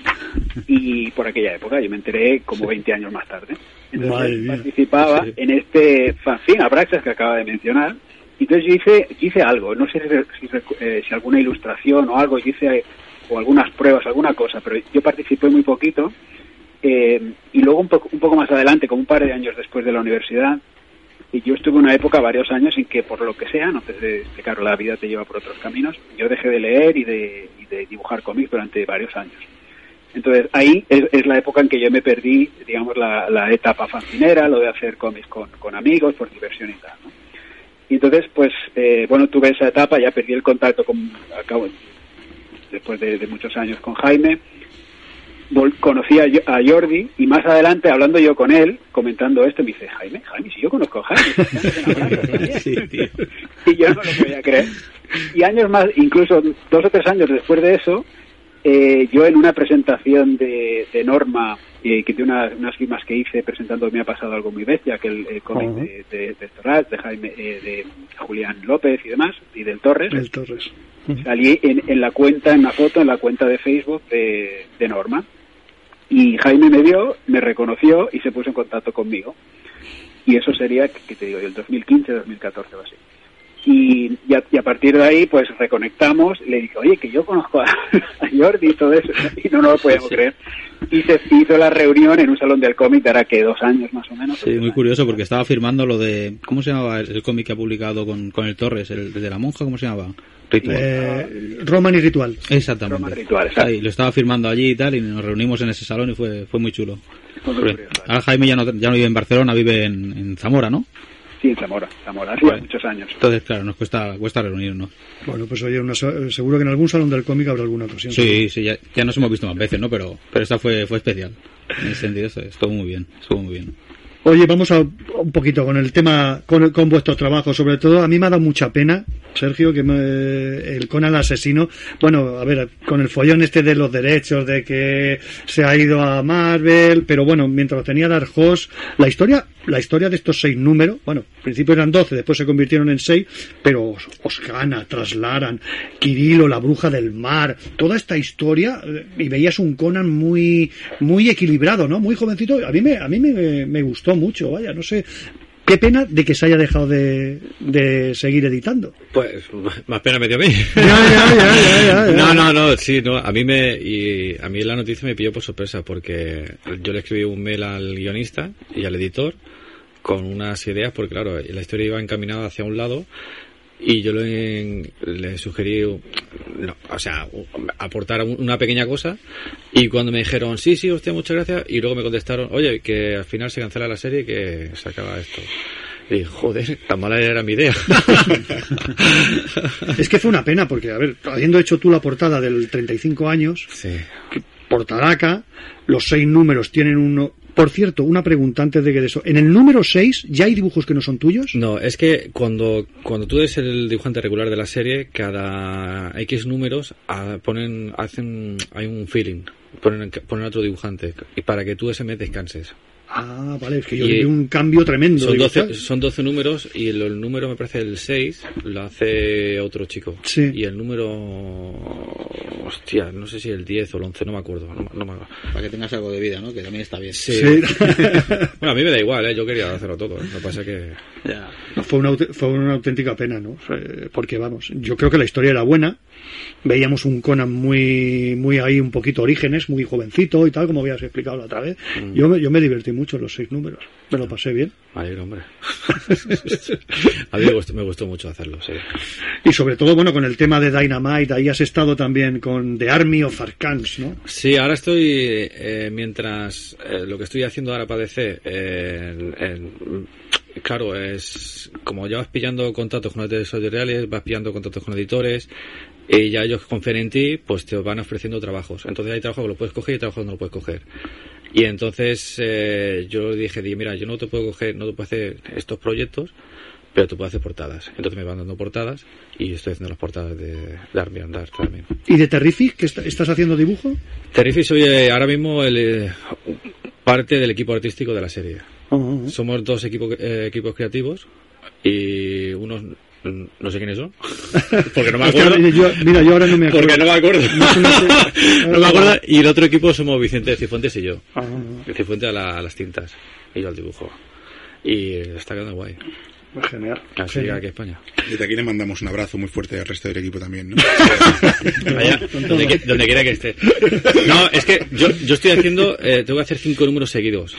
Y por aquella época, yo me enteré como 20 años más tarde. Entonces participaba en este fanzine, Abraxas, que acaba de mencionar. Entonces yo hice, hice algo, no sé si, si, eh, si alguna ilustración o algo, yo hice o algunas pruebas, alguna cosa, pero yo participé muy poquito. eh, y luego un poco, un poco más adelante, como un par de años después de la universidad, y yo estuve una época, varios años, en que por lo que sea, no de de claro, la vida te lleva por otros caminos, yo dejé de leer y de, y de dibujar cómics durante varios años. Entonces ahí es, la época en que yo me perdí, digamos, la, etapa fancinera, lo de hacer cómics con, con amigos, por diversión y tal. ¿no? Y entonces, pues, eh, bueno, tuve esa etapa, ya perdí el contacto con, acabo, después de, de muchos años con Jaime. Conocí a, a Jordi y más adelante, hablando yo con él, comentando esto, me dice, Jaime, Jaime, si yo conozco a Jaime. [laughs] y yo no lo podía creer. Y años más, incluso dos o tres años después de eso, eh, yo en una presentación de, de Norma, eh, que de una- unas firmas que hice presentando Me ha pasado algo muy bestia, que el, el cómic de, de, de Jaime, eh, de Julián López y demás, y del Torres, El Torres. salí en, en la cuenta, en la foto, en la cuenta de Facebook de, de Norma. Y Jaime me vio, me reconoció y se puso en contacto conmigo. Y eso sería, que te digo, el 2015, 2014 o así. Y, y, a, y a partir de ahí, pues reconectamos. Le dije, oye, que yo conozco a, [laughs] a Jordi y todo eso. [laughs] Y no nos lo podíamos creer. Y se hizo la reunión en un salón del cómic, de ahora que dos años más o menos. Sí, muy curioso porque estaba firmando lo de. ¿Cómo se llamaba el el cómic que ha publicado con, con el Torres? El de la monja, ¿cómo se llamaba? Ritual. Eh, Roman y Ritual. Exactamente. Roman Ritual, exacto. Ahí, lo estaba firmando allí y tal, y nos reunimos en ese salón y fue, fue muy chulo. Fue muy Porque curioso. ahora Jaime ya no, ya no vive en Barcelona, vive en, en Zamora, ¿no? Sí, en Zamora. Zamora, hace ya muchos años. Entonces, claro, nos cuesta, cuesta reunirnos. Bueno, pues oye, una so- seguro que en algún salón del cómic habrá alguna ocasión. Sí, sí, ya, ya nos hemos visto más veces, ¿no? Pero, pero esta fue, fue especial. En ese sentido, estuvo muy bien, estuvo muy bien. Oye, vamos a un poquito con el tema, con, con vuestro trabajo. Sobre todo, a mí me ha dado mucha pena, Sergio, que me- el Conan asesino, bueno, a ver, con el follón este de los derechos, de que se ha ido a Marvel, pero bueno, mientras lo tenía Dark Horse, la historia, la historia de estos seis números, bueno, al principio eran doce, después se convirtieron en seis, pero os, os gana, traslaran, Kirilo, la bruja del mar, toda esta historia, eh, y veías un Conan muy, muy equilibrado, ¿no? Muy jovencito, a mí me, a mí me, me gustó mucho, vaya, no sé. Qué pena de que se haya dejado de, de seguir editando. Pues más pena me dio a mí. ya, ya, ya, ya. No, no, no, sí, no, a mí me y a mí la noticia me pilló por sorpresa porque yo le escribí un mail al guionista y al editor con unas ideas porque claro, la historia iba encaminada hacia un lado y yo le, le sugerí no, o sea, aportar un- una pequeña cosa y cuando me dijeron, sí, sí, hostia, muchas gracias y luego me contestaron, oye, que al final se cancela la serie y que se acaba esto. Y dije, joder, tan mala era mi idea. [laughs] Es que fue una pena, porque, a ver, habiendo hecho tú la portada del 35 años, que portadaca, los seis números tienen uno... Por cierto, una pregunta antes de que de eso. ¿En el número 6 ya hay dibujos que no son tuyos? No, es que cuando, cuando tú eres el dibujante regular de la serie, cada X números ah, ponen, hacen, hay un feeling, ponen, ponen otro dibujante, y para que tú ese mes descanses. Ah, vale, es que yo vi un cambio tremendo. Son digo, 12, ¿sabes? son 12 números y el, el número me parece el 6 lo hace otro chico. Sí. Y el número... Hostia, no sé si el 10 o el 11, no me acuerdo. No, me- no me- Para que tengas algo de vida, ¿no? Que también está bien. Sí. [laughs] bueno, a mí me da igual, ¿eh? yo quería hacerlo todo. ¿eh? Lo que pasa es que... Fue, una, aut- fue una auténtica pena, ¿no? Porque, vamos, yo creo que la historia era buena. Veíamos un Conan muy, muy ahí, un poquito orígenes, muy jovencito y tal, como habías explicado la otra vez. Mm. Yo, me, yo me divertí mucho en los seis números. Me lo pasé bien. Me alegro, hombre. [laughs] a mí me gustó, me gustó mucho hacerlo, sí. Y sobre todo, bueno, con el tema de Dynamite, ahí has estado también con The Army of Arcans, ¿no? Sí, ahora estoy, eh, mientras eh, lo que estoy haciendo ahora para DC, eh, en- claro, es como ya vas pillando contactos con editores editoriales, vas pillando contactos con editores, y ya ellos confían en ti, pues te van ofreciendo trabajos. Entonces hay trabajo que lo puedes coger y trabajo que no lo puedes coger. Y entonces eh, yo dije, di, mira, yo no te puedo coger, no te puedo hacer estos proyectos, pero te puedo hacer portadas. Entonces me van dando portadas y estoy haciendo las portadas de, de Army and Dark también. ¿Y de Terrific, que está- estás haciendo dibujo? Terrific soy eh, ahora mismo el, eh, parte del equipo artístico de la serie. Ah, Somos dos equipos, eh, equipos creativos y unos no sé quiénes son [laughs] porque no me acuerdo yo- mira, yo ahora no me acuerdo. porque no me acuerdo No sé, no sé. no me acuerdo y el otro equipo somos Vicente de Cifuentes y yo Ah, Cifuentes a, la- a las tintas y yo al dibujo y está quedando guay genial. así Genial. aquí a España Desde aquí le mandamos un abrazo muy fuerte al resto del equipo también, ¿no? [laughs] Allá, donde, donde quiera que esté. No, es que yo, yo estoy haciendo, eh, tengo que hacer cinco números seguidos.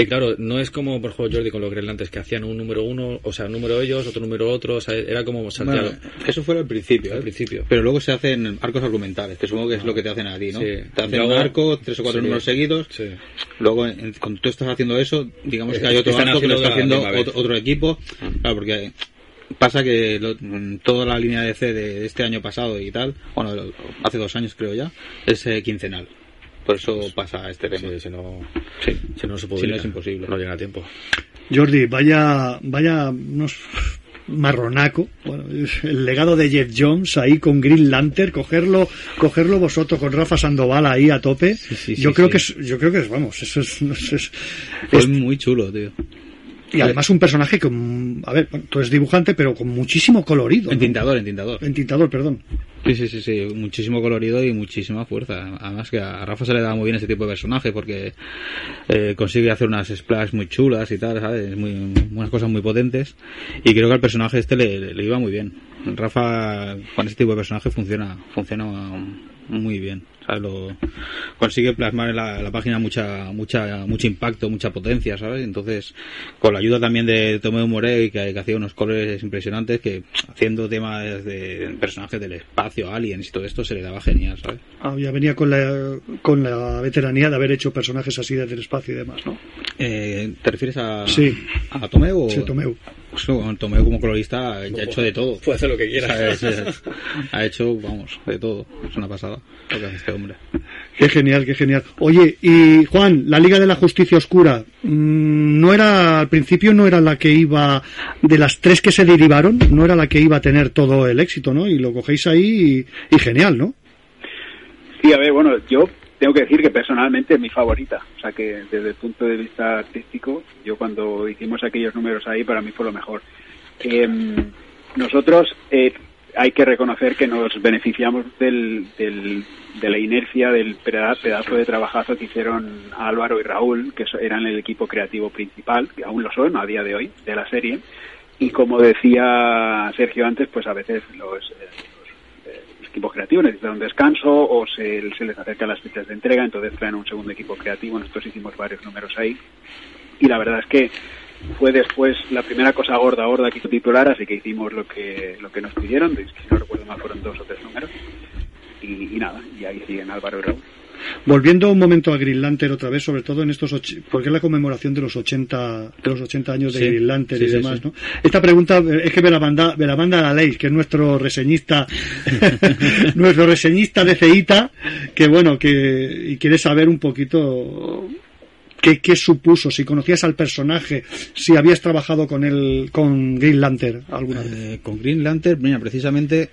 Y claro, no es como, por ejemplo, Jordi con los Greenlands, que hacían un número uno, o sea, un número ellos, otro número otro, o sea, era como. Bueno, eso fue al principio. Al ¿eh? principio. Pero luego se hacen arcos argumentales, que supongo que es lo que te hacen a ti, ¿no? Sí. Te hacen Luego- un arco, tres o cuatro sí. números seguidos. Sí. Luego, en- cuando tú estás haciendo eso, digamos que hay otro están arco que lo está haciendo otro, otro equipo. Claro, porque pasa que lo- toda la línea de C de este año pasado y tal, bueno, hace dos años creo ya, es eh, quincenal. Por eso pasa este tema. si no, Sí. si no se Si podría, no es imposible. No llega a tiempo. Jordi, vaya, vaya unos marronaco, bueno, el legado de Jeff Jones ahí con Green Lantern, cogerlo, cogerlo vosotros con Rafa Sandoval ahí a tope. sí, yo sí, creo sí. que es, yo creo que es, vamos, eso es, no sé, es- es- muy chulo, tío. Y además un personaje con, a ver, tú eres dibujante, pero con muchísimo colorido. ¿no? Entintador, entintador. Entintador, perdón. Sí, sí, sí, sí, muchísimo colorido y muchísima fuerza. Además que a Rafa se le da muy bien este tipo de personaje porque eh, consigue hacer unas splash muy chulas y tal, ¿sabes? Muy, unas cosas muy potentes. Y creo que al personaje este le, le iba muy bien. Rafa con este tipo de personaje funciona, funciona muy bien. ¿Sabes? Lo, consigue plasmar en la, la página mucha, mucha, mucho impacto, mucha potencia, ¿sabes? Entonces, con la ayuda también de Tomeu Morey, que, que hacía unos colores impresionantes, que haciendo temas de personajes del espacio, aliens y todo esto, se le daba genial, ¿sabes? Ah, ya venía con la, con la veteranía de haber hecho personajes así desde el espacio y demás, ¿no? Eh, ¿Te refieres a, Sí. a Tomeu? O... Sí, Tomeu. Pues, Tomeu como colorista ya ha hecho de todo. Puede hacer lo que quiera. Ha hecho, vamos, de todo. Es una pasada lo que hace este hombre. Qué genial, qué genial. Oye, y Juan, la Liga de la Justicia Oscura, mm, no era, al principio no era la que iba, de las tres que se derivaron, no era la que iba a tener todo el éxito, ¿no? Y lo cogéis ahí y, y genial, ¿no? Sí, a ver, bueno, yo tengo que decir que personalmente es mi favorita. O sea que desde el punto de vista artístico, yo cuando hicimos aquellos números ahí, para mí fue lo mejor. Em, nosotros eh, hay que reconocer que nos beneficiamos del, del- de la inercia del peda- pedazo de trabajazo que hicieron Álvaro y Raúl, que eran el equipo creativo principal, que aún lo son a día de hoy, de la serie. Y como decía Sergio antes, pues a veces los, eh, equipos creativos necesitan un descanso o se, les acerca las fechas de entrega, entonces traen un segundo equipo creativo. Nosotros hicimos varios números ahí. Y la verdad es que fue después la primera cosa gorda, gorda que hizo titular, así que hicimos lo que lo que nos pidieron, si no recuerdo mal fueron dos o tres números. Y, y nada, y ahí siguen Álvaro y Raúl. Volviendo un momento a Green Lantern otra vez, sobre todo en estos, och- porque es la conmemoración de los 80, de los 80 años de Sí, Green Lantern sí, y demás, sí. ¿no? Esta pregunta eh, es que Velamanda, Velamanda la ley, que es nuestro reseñista, [laughs] [laughs] nuestro reseñista de Ceita, que bueno, que, y quiere saber un poquito qué, qué supuso, si conocías al personaje, si habías trabajado con él, con Green Lantern alguna vez. Eh, con Green Lantern, mira, precisamente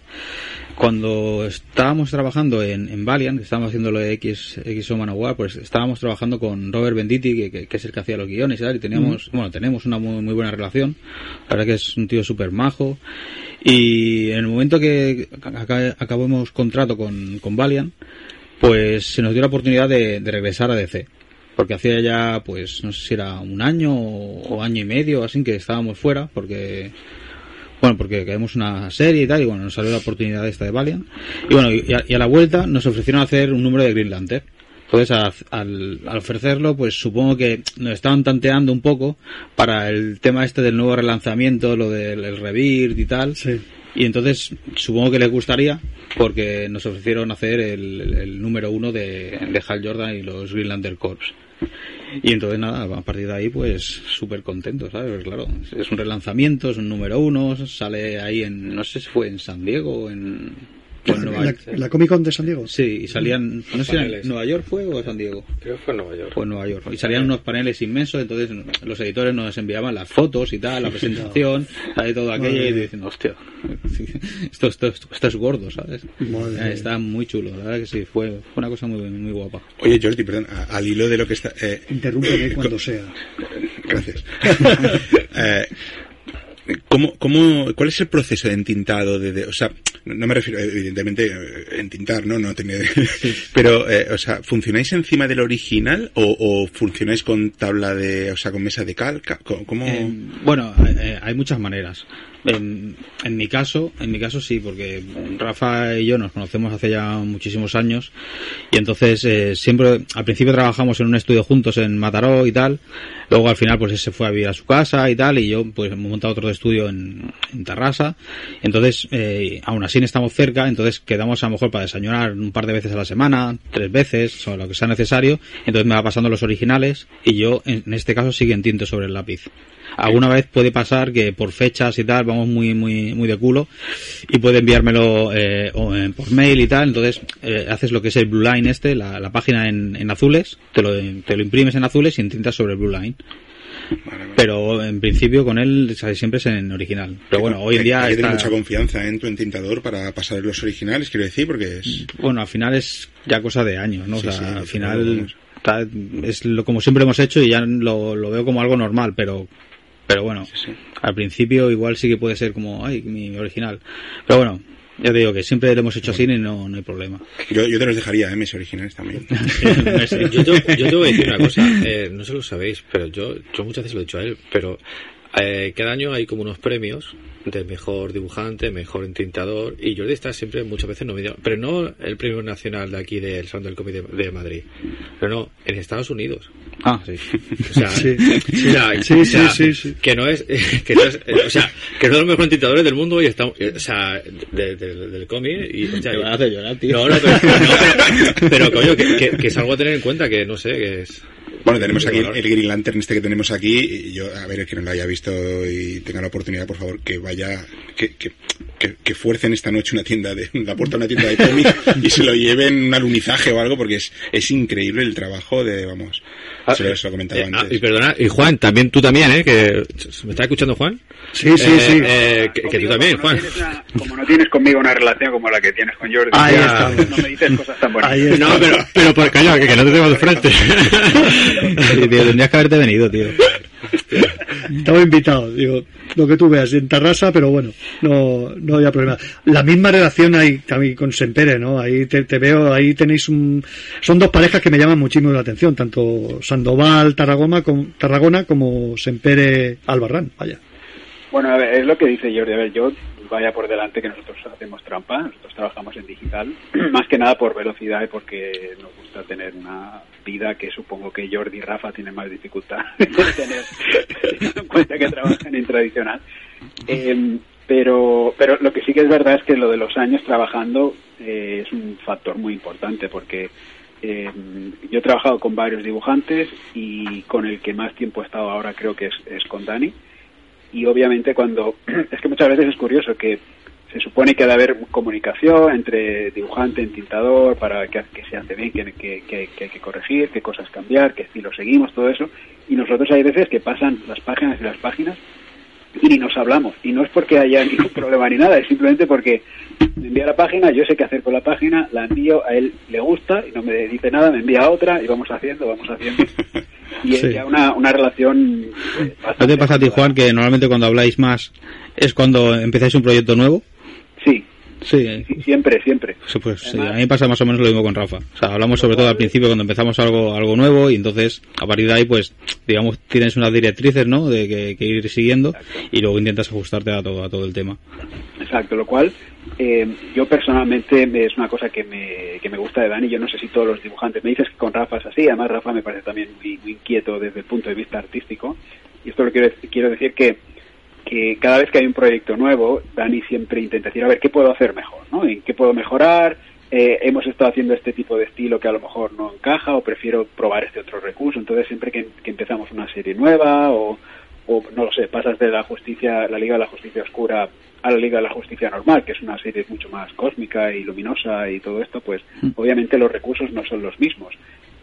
cuando estábamos trabajando en, en Valiant, que estábamos haciendo lo de X, X Manowar, pues estábamos trabajando con Robert Benditti, que, que- que es el que hacía los guiones y tal, y teníamos, bueno, tenemos una muy, muy buena relación. La verdad que es un tío súper majo. Y en el momento que aca- acabamos contrato con, con Valiant, pues se nos dio la oportunidad de, de regresar a DC. Porque hacía ya, pues, no sé si era un año o año y medio, así que estábamos fuera, porque bueno, porque queremos una serie y tal, y bueno, nos salió la oportunidad esta de Valiant. Y bueno, y a, y a la vuelta nos ofrecieron hacer un número de Green Lantern. Entonces, a- al, al ofrecerlo, pues supongo que nos estaban tanteando un poco para el tema este del nuevo relanzamiento, lo del el Rebirth y tal. Y entonces, supongo que les gustaría, porque nos ofrecieron hacer el, el- el número uno de, de Hal Jordan y los Green Lantern Corps. Y entonces nada, a partir de ahí pues súper contento, ¿sabes? Claro, es un relanzamiento, es un número uno, sale ahí en, no sé si fue en San Diego o en, en Nueva la, York. la Comic Con de San Diego. Sí, y salían, no sé en Nueva York fue o San Diego. Creo que fue en Nueva York. Fue en Nueva York. Y salían unos paneles inmensos, entonces los editores nos enviaban las fotos y tal, la [laughs] presentación, sale todo aquello y Madre. dicen, hostia, esto, esto, esto, esto es gordo, ¿sabes? Madre. Eh, Está muy chulo, la verdad que sí, fue, fue una cosa muy, muy guapa. Oye, Jordi, perdón, al hilo de lo que está... Eh, Interrúmpeme [coughs] cuando sea. Gracias. [laughs] [laughs] Eh, ¿cómo, cómo, ¿Cuál es el proceso de entintado? De, de- o sea, no me refiero, evidentemente, eh, entintar, ¿no? no tenía, [laughs] pero, eh, o sea, ¿funcionáis encima del original o, o funcionáis con tabla de, o sea, con mesa de calca? ¿Cómo? cómo- Eh, bueno, eh, hay muchas maneras. En, en mi caso, en mi caso sí, porque Rafa y yo nos conocemos hace ya muchísimos años y entonces eh, siempre, al principio trabajamos en un estudio juntos en Mataró y tal, luego al final pues él se fue a vivir a su casa y tal y yo pues hemos montado otro estudio en, en Tarrasa, entonces eh, aún así así estamos cerca, entonces quedamos a lo mejor para desayunar un par de veces a la semana, tres veces, o lo que sea necesario, entonces me va pasando los originales y yo en este caso sigue en tinto sobre el lápiz. Alguna vez puede pasar que por fechas y tal vamos muy muy muy de culo y puede enviármelo eh, eh, por mail y tal, entonces eh, haces lo que es el Blue Line este, la, la página en, en azules, te lo, te lo imprimes en azules y entintas sobre el Blue Line. Pero en principio con él sea, siempre es en original. Pero bueno, hoy en día hay está- mucha confianza en tu entintador para pasar los originales, quiero decir, porque es... Bueno, al final es ya cosa de años, ¿no? Sí, o sea, sí, al al final final, está- es lo como siempre hemos hecho y ya lo, lo veo como algo normal, pero pero bueno, al principio igual sí que puede ser como, ay, mi original. Pero bueno, ya te digo que siempre lo hemos hecho así y no, no hay problema. Yo, yo te los dejaría, ¿eh? mis originales también. [laughs] yo, te, yo te voy a decir una cosa, eh, no sé lo sabéis, pero yo, yo muchas veces lo he dicho a él, pero eh, cada año hay como unos premios de mejor dibujante, mejor entintador, y Jordi está siempre muchas veces nominado, pero no el premio nacional de aquí del Salón del Cómic de, de Madrid, pero no, en Estados Unidos. Ah, sí. O sea, Sí. o sea, Sí, o sí, sea, sí, sí. que no es, [laughs] que no es, eh, o sea, que no es los mejores entintadores del mundo y estamos, eh, o sea, de- de- del cómic y, o sea, Te van a hacer llorar, tío. No, no, pero, no, pero, pero, coño, que, que- que es algo a tener en cuenta, que no sé, que es... Bueno, tenemos aquí el, Green Lantern este que tenemos aquí. Y yo, a ver, el que no lo haya visto y tenga la oportunidad, por favor, que vaya, que, que, que, que fuercen esta noche una tienda de, la puerta de una tienda de cómic [laughs] y se lo lleven un alunizaje o algo, porque es, es increíble el trabajo de, vamos, se lo, se lo comentaba Eh, ah, antes. y perdona, y Juan, también tú también, ¿eh? Que, ¿Me está escuchando Juan? Sí, sí, Eh, sí. eh, que, que tú también, Juan. Como no tienes conmigo una relación como la que tienes con Jordi, Ahí ya, está. no me dices cosas tan bonitas. No, pero, pero por calla, que, que no te tengo de frente. [laughs] Sí, tío, tendrías que haberte venido, tío. Estaba invitado, digo, lo que tú veas, en Tarrasa, pero bueno, no, no había problema. La misma relación hay también con Sempere, ¿no? Ahí te, te veo, ahí tenéis un... Son dos parejas que me llaman muchísimo la atención, tanto Sandoval, Tarragona, como, Tarragona como Sempere, Albarrán, vaya. Bueno, a ver, es lo que dice Jordi. A ver, yo vaya por delante que nosotros hacemos trampa, nosotros trabajamos en digital, [clears throat] más que nada por velocidad y porque nos gusta tener una vida que supongo que Jordi y Rafa tienen más dificultad [laughs] de tener, [laughs] en cuenta que trabajan en tradicional. Eh, pero, pero lo que sí que es verdad es que lo de los años trabajando eh, es un factor muy importante porque eh, yo he trabajado con varios dibujantes y con el que más tiempo he estado ahora creo que es, es con Dani y obviamente cuando [clears throat] es que muchas veces es curioso que se supone que debe haber comunicación entre dibujante, entintador, para que, se hace bien, que, que, que- que hay que corregir, qué cosas cambiar, qué estilo seguimos, todo eso. Y nosotros hay veces que pasan las páginas y las páginas y ni nos hablamos. Y no es porque haya ningún [laughs] problema ni nada, es simplemente porque me envía la página, yo sé qué hacer con la página, la envío, a él le gusta y no me dice nada, me envía otra y vamos haciendo, vamos haciendo. [laughs] Y es Sí. ya una, una relación eh, ¿No te pasa a ti, Juan, que normalmente cuando habláis más es cuando empezáis un proyecto nuevo? Sí. Sí, siempre, siempre. Pues sí, a mí me pasa más o menos lo mismo con Rafa. O sea, hablamos sobre todo al principio cuando empezamos algo algo nuevo y entonces a partir de ahí pues digamos tienes unas directrices, ¿no? De que, que ir siguiendo y luego intentas ajustarte a todo a todo el tema. Exacto, lo cual eh, yo personalmente me- es una cosa que me, que me gusta de Dani. Yo no sé si todos los dibujantes me dices que con Rafa es así. Además, Rafa me parece también muy, muy inquieto desde el punto de vista artístico. Y esto lo quiero, quiero decir que, que cada vez que hay un proyecto nuevo, Dani siempre intenta decir, a ver, ¿qué puedo hacer mejor? ¿no? ¿En qué puedo mejorar? Eh, hemos estado haciendo este tipo de estilo que a lo mejor no encaja o prefiero probar este otro recurso. Entonces, siempre que, que empezamos una serie nueva o, o no lo sé, pasas de la justicia, la Liga de la Justicia Oscura a la Liga de la Justicia Normal, que es una serie mucho más cósmica y luminosa y todo esto, pues obviamente los recursos no son los mismos.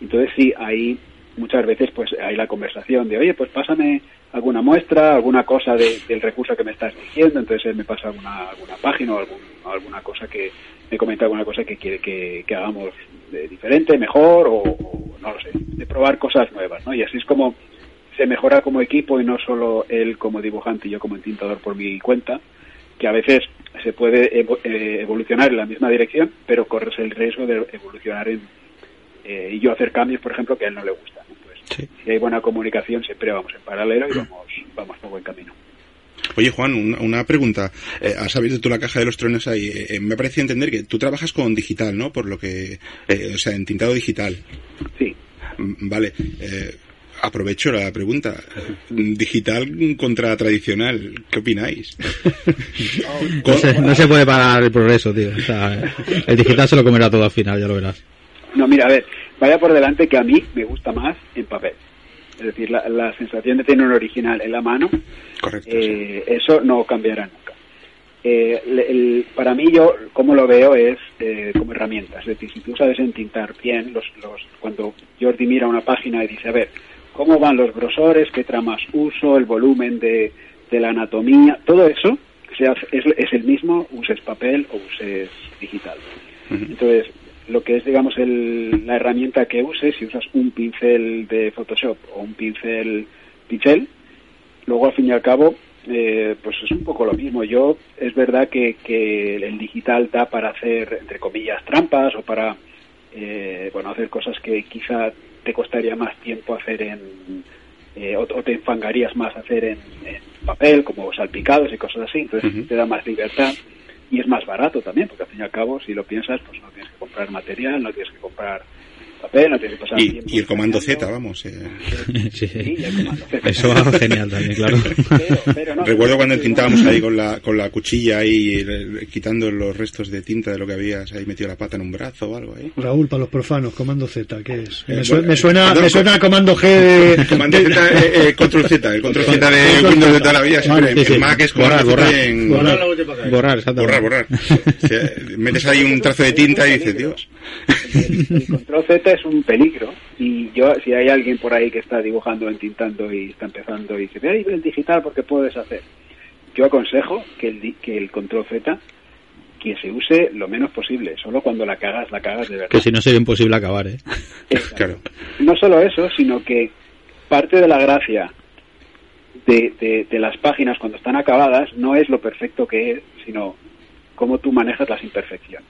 Entonces sí, ahí muchas veces pues hay la conversación de, oye, pues pásame alguna muestra, alguna cosa de- del recurso que me estás diciendo, entonces él me pasa alguna, alguna página o algún- alguna cosa que me comenta alguna cosa que quiere que, hagamos de diferente, mejor o, no lo sé, de probar cosas nuevas, ¿no? Y así es como se mejora como equipo y no solo él como dibujante y yo como entintador por mi cuenta, que a veces se puede eh, evolucionar en la misma dirección, pero corres el riesgo de evolucionar en, eh, y yo hacer cambios, por ejemplo, que a él no le gustan. Pues, Si hay buena comunicación, siempre vamos en paralelo y vamos, vamos por buen camino. Oye, Juan, una, una pregunta. Eh, has abierto tú la caja de los truenos ahí. Eh, eh, me ha parecido entender que tú trabajas con digital, ¿no? Por lo que... eh, o sea, en tintado digital. Sí. Mm, Vale. Eh, aprovecho la pregunta. Digital contra tradicional, ¿qué opináis? [laughs] No se, no se puede parar el progreso, tío. O sea, el digital se lo comerá todo al final, ya lo verás. No, mira, a ver, vaya por delante que a mí me gusta más en papel. Es decir, la, la sensación de tener un original en la mano, eh, eso no cambiará nunca. Eh, le- el- para mí yo, como lo veo, es eh, como herramienta. Es decir, si tú sabes entintar bien, los, los, cuando Jordi mira una página y dice, a ver, ¿cómo van los grosores? ¿Qué tramas uso? ¿El volumen de, de la anatomía? Todo eso se hace- es, es el mismo, uses papel o uses digital. Entonces, lo que es, digamos, el- la herramienta que uses, si usas un pincel de Photoshop o un pincel pincel, luego al fin y al cabo, eh, pues es un poco lo mismo. Yo, es verdad que, que el digital da para hacer, entre comillas, trampas o para, eh, bueno, hacer cosas que quizá te costaría más tiempo hacer en, eh, o, o te enfangarías más hacer en, en papel, como salpicados y cosas así. Entonces te da más libertad y es más barato también, porque al fin y al cabo, si lo piensas, pues no tienes que comprar material, no tienes que comprar papel, no tienes que pasar Y, y el comando Z, vamos. eh. [laughs] Sí, y el comando Z. Eso va genial también, claro. [laughs] Recuerdo cuando entintábamos ahí con la, con la cuchilla ahí, eh, quitando los restos de tinta de lo que habías ahí metido la pata en un brazo o algo ahí. Raúl, para los profanos, comando Z, ¿qué es? Eh, Me, su- bueno, me suena, perdón, me suena a comando G de... [laughs] Comando de- Z, eh, eh, control Z, el control Z de Control Windows de toda la vida. siempre en sí, sí. Mac es Borrar, borrar. y en- Borrar. Borrar, exactamente. borrar, borrar. O sea, metes ahí un trazo de tinta y dices, Dios. el control Z es un peligro y yo si hay alguien por ahí que está dibujando entintando y está empezando y dice ve el digital porque puedes hacer yo aconsejo que el, di- que el control Z que se use lo menos posible solo cuando la cagas la cagas de verdad Que si no sería imposible acabar, ¿eh? [laughs] Claro. no solo eso sino que parte de la gracia de, de- de las páginas cuando están acabadas no es lo perfecto que es sino cómo tú manejas las imperfecciones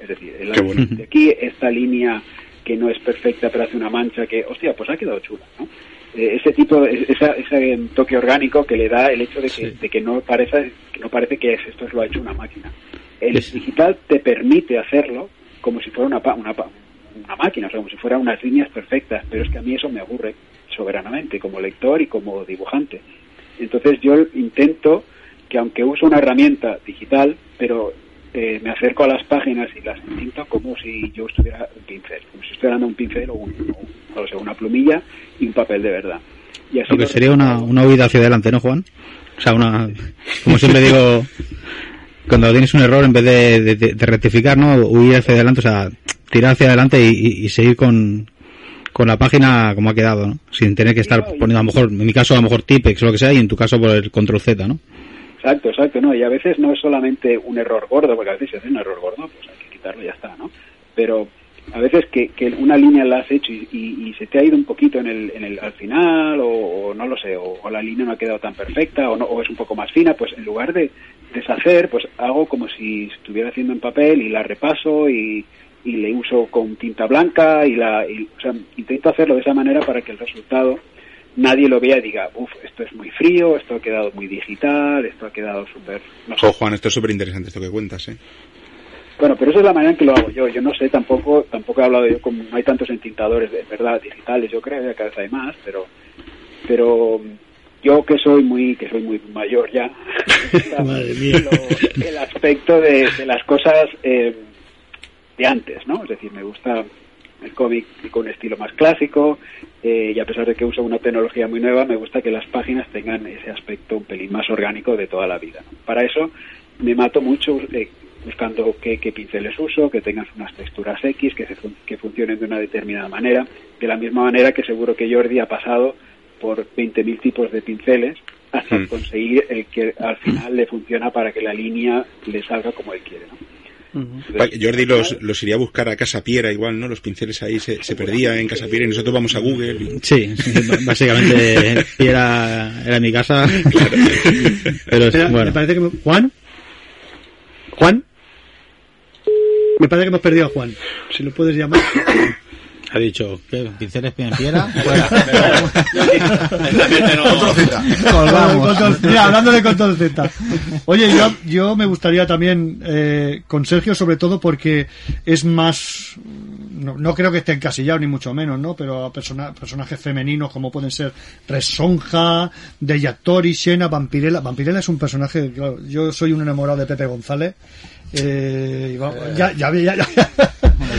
es decir, el- bueno. de aquí esta línea que no es perfecta pero hace una mancha que, hostia, pues ha quedado chula, ¿no? Eh, ese tipo, esa- ese toque orgánico que le da el hecho de que, de que no parece que no parece que es, esto lo ha hecho una máquina. El digital te permite hacerlo como si fuera una, una, una máquina, o sea, como si fueran unas líneas perfectas, pero es que a mí eso me aburre soberanamente como lector y como dibujante. Entonces yo intento que aunque uso una herramienta digital, pero eh, me acerco a las páginas y las entinto como si yo estuviera un pincel, como si estuviera dando un pincel o, un, o- sé, una plumilla y un papel de verdad. Y así Lo que sería una, una huida hacia adelante, ¿no, Juan? O sea, una... Como siempre digo, cuando tienes un error, en vez de, de- de- de rectificar, ¿no? Huir hacia adelante, o sea, tirar hacia adelante y seguir con, con la página como ha quedado, ¿no? Sin tener que estar poniendo, a lo mejor, en mi caso, a lo mejor Tipex o lo que sea, y en tu caso por el control Z, ¿no? Exacto, exacto, no, y a veces no es solamente un error gordo, porque a veces si hace un error gordo, pues hay que quitarlo y ya está, ¿no? Pero a veces que, que una línea la has hecho y, y- y se te ha ido un poquito en el, en el al final, o, o no lo sé, o, o la línea no ha quedado tan perfecta, o, no, o es un poco más fina, pues en lugar de deshacer, pues hago como si estuviera haciendo en papel y la repaso y, y le uso con tinta blanca y la, y, o sea, intento hacerlo de esa manera para que el resultado nadie lo vea y diga, uff, esto es muy frío, esto ha quedado muy digital, esto ha quedado súper... No sé. Juan, esto es súper interesante esto que cuentas, ¿eh? Bueno, pero eso es la manera en que lo hago yo. Yo no sé, tampoco tampoco he hablado yo, como no hay tantos entintadores de verdad digitales, yo creo, cada vez hay más, pero pero yo que soy muy que soy muy mayor ya, [laughs] [laughs] Madre mía. lo- el aspecto de, de las cosas eh, de antes, ¿no? Es decir, me gusta el cómic con un estilo más clásico eh, y a pesar de que uso una tecnología muy nueva, me gusta que las páginas tengan ese aspecto un pelín más orgánico de toda la vida. ¿no? Para eso me mato mucho eh, buscando qué, qué pinceles uso, que tengan unas texturas X, que, se fun- que funcionen de una determinada manera, de la misma manera que seguro que Jordi ha pasado por 20.000 tipos de pinceles hasta Mm. conseguir el que al final le funciona para que la línea le salga como él quiere. ¿no? Jordi los, los iría a buscar a Casa Piera igual, ¿no? Los pinceles ahí se, se perdían en Casa Piera y nosotros vamos a Google. y- Sí, [laughs] básicamente era, era mi casa. [laughs] Pero bueno. me parece que me- Juan Juan me parece que hemos perdido a Juan si lo puedes llamar Ha dicho, ¿qué? ¿Pinceles en piedra? [laughs] Control Z. Colgamos. Control- mira, hablando de control Z. Oye, yo, yo me gustaría también eh, con Sergio, sobre todo porque es más no, no creo que esté encasillado ni mucho menos, ¿no? Pero a persona- personajes femeninos como pueden ser Resonja, Deyatori, Xena, Vampirella. Vampirella es un personaje, claro, yo soy un enamorado de Pepe González. Eh, y va- ya, ya, ya, ya.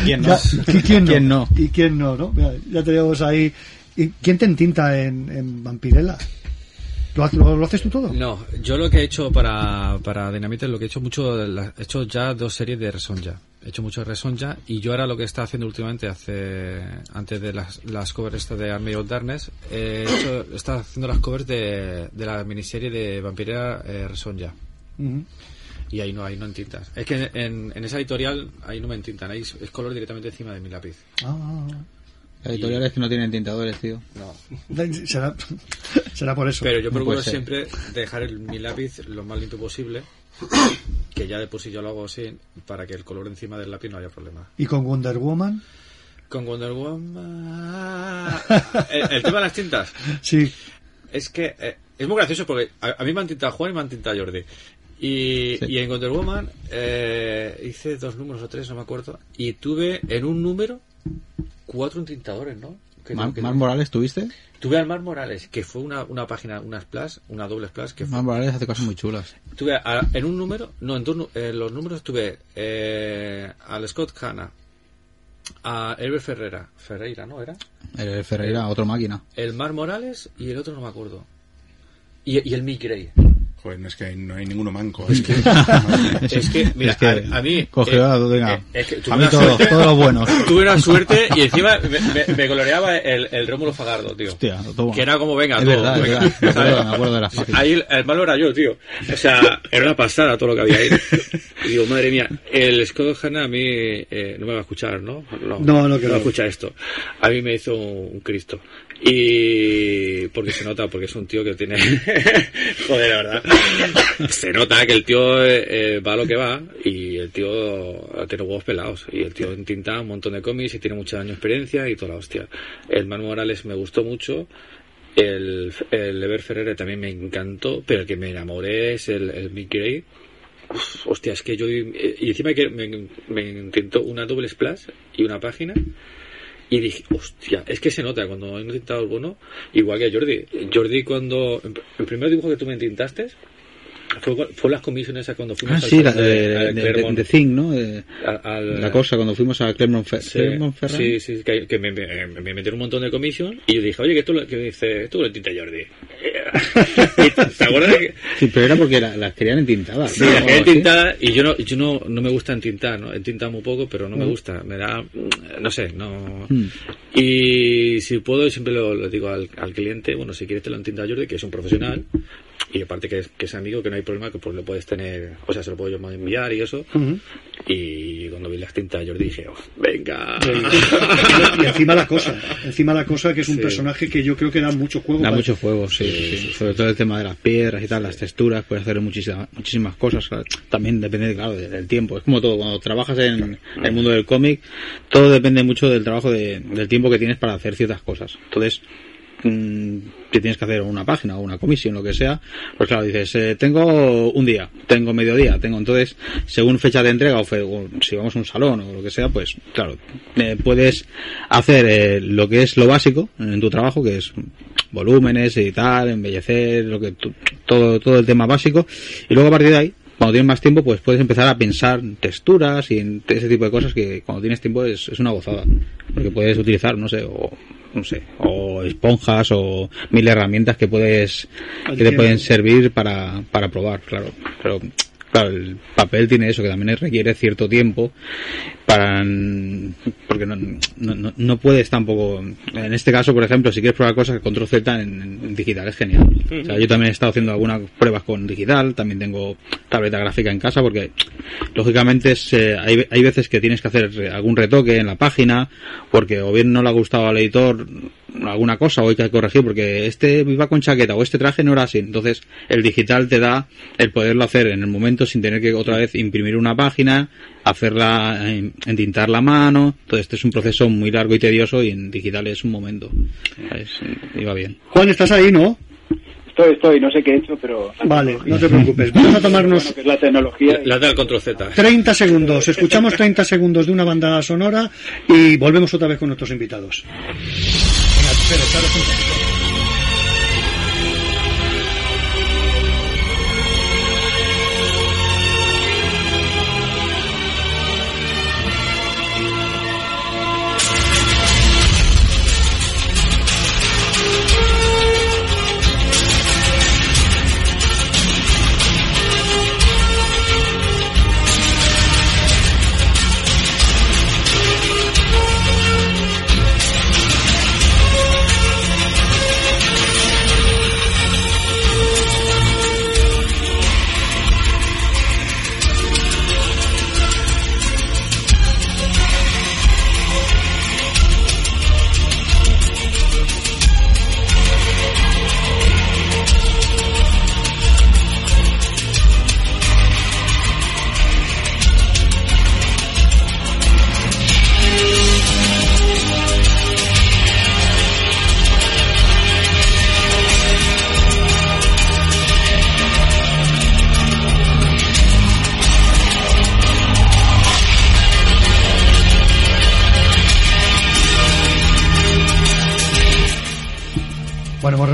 ¿quién no? Ya, ¿y quién no? ¿Quién no? ¿Y quién no, no? Mira, ya tenemos ahí. ¿Y quién te entinta en, en Vampirella? ¿Lo, ha- lo- lo haces tú todo? No, yo lo que he hecho para, para Dynamite, lo que he hecho mucho, la- he hecho ya dos series de Resonja. He hecho mucho Resonja y yo ahora lo que está haciendo últimamente, hace antes de las, las covers de Army of Darkness, he hecho, está haciendo las covers de, de la miniserie de Vampira eh, Resonja. Y ahí no, ahí no entintas. Es que en, en esa editorial ahí no me entintan, ahí es, es color directamente encima de mi lápiz. Ah, La editorial es que no tienen tintadores, tío. No. será, [laughs] será por eso. Pero yo procuro siempre dejar el- mi lápiz lo más limpio posible, que ya de por sí yo lo hago así, para que el color encima del lápiz no haya problema. ¿Y con Wonder Woman? Con Wonder Woman... [laughs] el, el tema de las tintas. Sí. Es que eh, es muy gracioso porque a, a mí me han tintado Juan y me han tintado Jordi. Y, y en Wonder Woman eh, hice dos números o tres, no me acuerdo. Y tuve en un número cuatro tintadores, ¿no? Que- Mar, que- Mar Morales tuviste? Tuve al Mar Morales, que fue una, una página, una splash, una doble splash, que fue Mar Morales hace cosas muy chulas. Tuve a- en un número, no, en, dos en los números tuve eh, al Scott Hanna, a Herbert Ferreira, Ferreira, ¿no era? El Ferreira, otro máquina. El Mar Morales y el otro no me acuerdo. Y, y el Mick Gray. Joder, no es que hay- no hay ninguno manco. Es que, [laughs] Es que, mira, Es que a, a mí. cogió a- venga, eh, es que a mí una todo- suerte- todos los buenos. [laughs] Tuve una suerte y encima me, me- me coloreaba el, el Rómulo Fagardo, tío. Hostia, todo. Que era como, venga, todo, verdad, venga, verdad. Me acuerdo, ¿sabes? me acuerdo de las páginas. Ahí el, el malo era yo, tío. O sea, era una pasada todo lo que había ahí. Y digo, madre mía, el Scott Hanna a mí eh, no me va a escuchar, ¿no? No, no creo. va a escuchar esto. A mí me hizo un Cristo. Y porque se nota, porque es un tío que tiene... [laughs] Joder, la verdad. [laughs] Se nota que el tío eh, va a lo que va y el tío tiene huevos pelados. Y el tío entinta un montón de cómics y tiene mucha años de experiencia y toda la hostia. El Man Morales me gustó mucho. El, el Ever Ferrer también me encantó, pero el que me enamoré es el, el Mick Gray. Hostia, es que yo... Y encima que me, me intentó una doble splash y una página. Y dije, hostia, es que se nota cuando he intentado el bono, igual que a Jordi. Jordi cuando... El primer dibujo que tú me tintaste fue, fue las comisiones esas cuando fuimos Ah, al sí, la de, de- de, de, ¿no? Al- al- la cosa, cuando fuimos a Clermont, Fer Sí, Clermont Ferrand. sí, sí, que, que me, me, me metieron un montón de comisión y yo dije, oye, que esto lo, que dice, esto lo tinta Jordi. [laughs] ¿Te acuerdas que, Sí, pero era porque la- las querían entintadas. Sí, ¿no? la O quería algo así. entintada y yo no, yo no, no me gusta entintar, ¿no? Entinta muy poco, pero no me Mm. gusta. Me da, no sé, no. Mm. Y si puedo, siempre lo, lo digo al, al cliente, bueno, si quieres te lo entinta Jordi, que es un profesional, y aparte que es, que es amigo, que no hay problema, que pues lo puedes tener, o sea, se lo puedo yo enviar y eso. Y cuando vi las tintas Jordi dije, oh, venga. [laughs] y encima la cosa, encima la cosa que es un Sí. personaje que yo creo que da mucho juego. Da mucho juego, sí, sí. Sobre todo el tema de las piedras y tal, las texturas, puedes hacer muchísimas, muchísimas cosas. claro. También depende, claro, de- del tiempo. Es como todo, cuando trabajas en el mundo del cómic, todo depende mucho del trabajo, de- del tiempo que tienes para hacer ciertas cosas. Entonces, que tienes que hacer una página o una comisión, lo que sea, pues claro, dices, eh, tengo un día, tengo mediodía, tengo entonces, según fecha de entrega o, si vamos a un salón o lo que sea, pues claro, puedes hacer eh, lo que es lo básico en tu trabajo, que es volúmenes, editar, embellecer, lo que todo, todo el tema básico, y luego a partir de ahí, cuando tienes más tiempo, pues puedes empezar a pensar en texturas y en ese tipo de cosas que cuando tienes tiempo es, es una gozada. Porque puedes utilizar, no sé, o, no sé, o esponjas o mil herramientas que puedes, que te pueden servir para, para probar, claro. Pero, claro, el papel tiene eso, que también requiere cierto tiempo para, porque no, no, no- puedes tampoco, en este caso, por ejemplo, si quieres probar cosas, control Z en, en digital es genial. O sea, yo también he estado haciendo algunas pruebas con digital, también tengo tableta gráfica en casa porque, lógicamente, es, eh, hay, hay veces que tienes que hacer algún retoque en la página porque o bien no le ha gustado al editor alguna cosa o hay que corregir porque este iba con chaqueta o este traje no era así. Entonces, el digital te da el poderlo hacer en el momento sin tener que otra vez imprimir una página, hacerla, eh, entintar la mano. Entonces, este es un proceso muy largo y tedioso y en digital es un momento. Es- y va bien. Juan, ¿estás ahí, no? Estoy, estoy, no sé qué he hecho, pero... Vale, no te preocupes. Vamos a tomarnos Bueno, que es la tecnología. La del control Z. 30 segundos. Escuchamos 30 segundos de una banda sonora y volvemos otra vez con nuestros invitados. Venga, espera,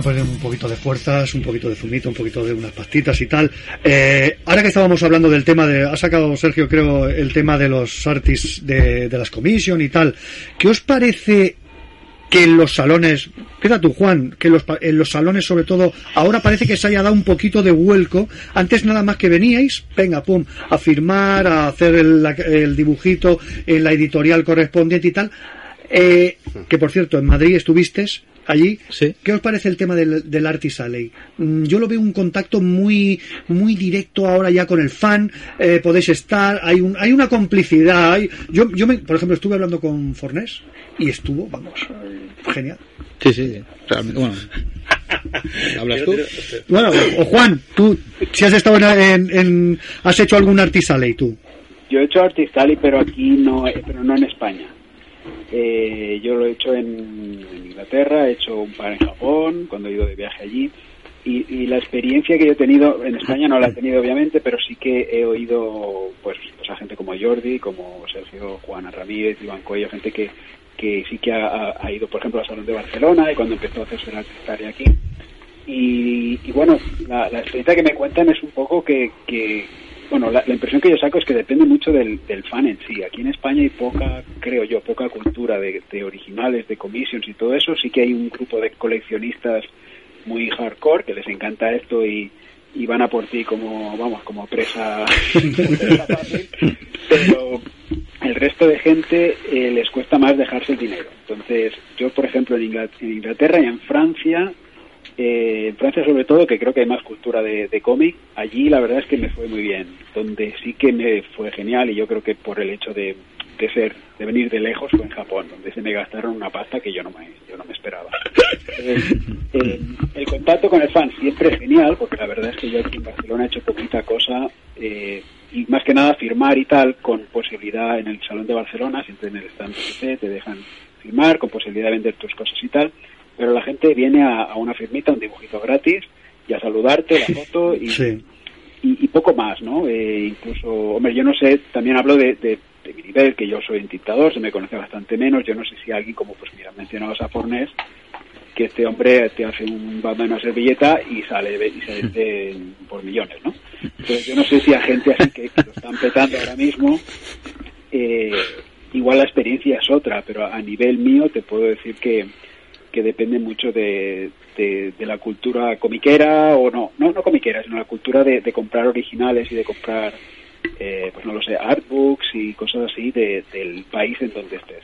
un poquito. De fuerzas, un poquito de zumito, un poquito de unas pastitas y tal. Eh, ahora que estábamos hablando del tema de, ha sacado Sergio, creo, el tema de los artists de, de las commission y tal. ¿Qué os parece que en los salones, queda tú Juan, que los, pa- en los salones sobre todo, ahora parece que se haya dado un poquito de vuelco, antes nada más que veníais, venga, pum, a firmar, a hacer el, el dibujito en la editorial correspondiente y tal, Eh, que por cierto, en Madrid estuviste allí. ¿Qué os parece el tema del, del Artist Alley? Mm, Yo lo veo un contacto muy, muy directo ahora ya con el fan. eh, podéis estar, hay, un, hay una complicidad. hay- yo, yo me- por ejemplo, estuve hablando con Fornés y estuvo, vamos, genial. Sí, sí. Realmente, bueno. [laughs] ¿Hablas tú? Bueno, o Juan, tú, si has estado en, en- en- has hecho algún Artist Alley tú. Yo he hecho Artist Alley, pero aquí no, eh, pero no en España. Eh, yo lo he hecho en, Inglaterra, he hecho un par en Japón, cuando he ido de viaje allí. Y, y la experiencia que yo he tenido, en España no la he tenido obviamente, pero sí que he oído pues, pues a gente como Jordi, como Sergio Juana Ramírez, Iván Coello, gente que, que sí que ha, ido, por ejemplo, al Salón de Barcelona y cuando empezó a hacerse la Alley aquí. Y, y bueno, la, la experiencia que me cuentan es un poco que, que bueno, la, la impresión que yo saco es que depende mucho del, fan en sí. Aquí en España hay poca, creo yo, poca cultura de, originales, de commissions y todo eso. Sí que hay un grupo de coleccionistas muy hardcore que les encanta esto y, van a por ti como, vamos, como presa, fácil. [laughs] Pero el resto de gente eh, les cuesta más dejarse el dinero. Entonces, yo, por ejemplo, en Inglaterra y en Francia, eh, en Francia sobre todo, que creo que hay más cultura de, de cómic, allí la verdad es que me fue muy bien. Donde sí que me fue genial y yo creo que por el hecho de, de ser, de venir de lejos fue en Japón, donde se me gastaron una pasta que yo no me, yo no me esperaba. Entonces, [laughs] eh, el contacto con el fan siempre es genial, porque la verdad es que yo aquí en Barcelona he hecho poquita cosa, eh, y más que nada firmar y tal, con posibilidad en el Salón de Barcelona, siempre en el stand te dejan firmar, con posibilidad de vender tus cosas y tal, pero la gente viene a, a una firmita, un dibujito gratis, y a saludarte, la foto, y, y, y poco más, ¿no? Eh, incluso, hombre, yo no sé, también hablo de, de, de mi nivel, que yo soy entintador, se me conoce bastante menos, yo no sé si alguien como, pues mira, mencionabas a Fornés, que este hombre te hace un bando en una servilleta y sale y se vende por millones, ¿no? Entonces yo no sé si a gente así que, que lo están petando ahora mismo, eh, igual la experiencia es otra, pero a nivel mío te puedo decir que, que depende mucho de, de, la cultura comiquera o no, no, no comiquera, sino la cultura de, comprar originales y de comprar, eh, pues no lo sé, artbooks y cosas así de, del país en donde estés.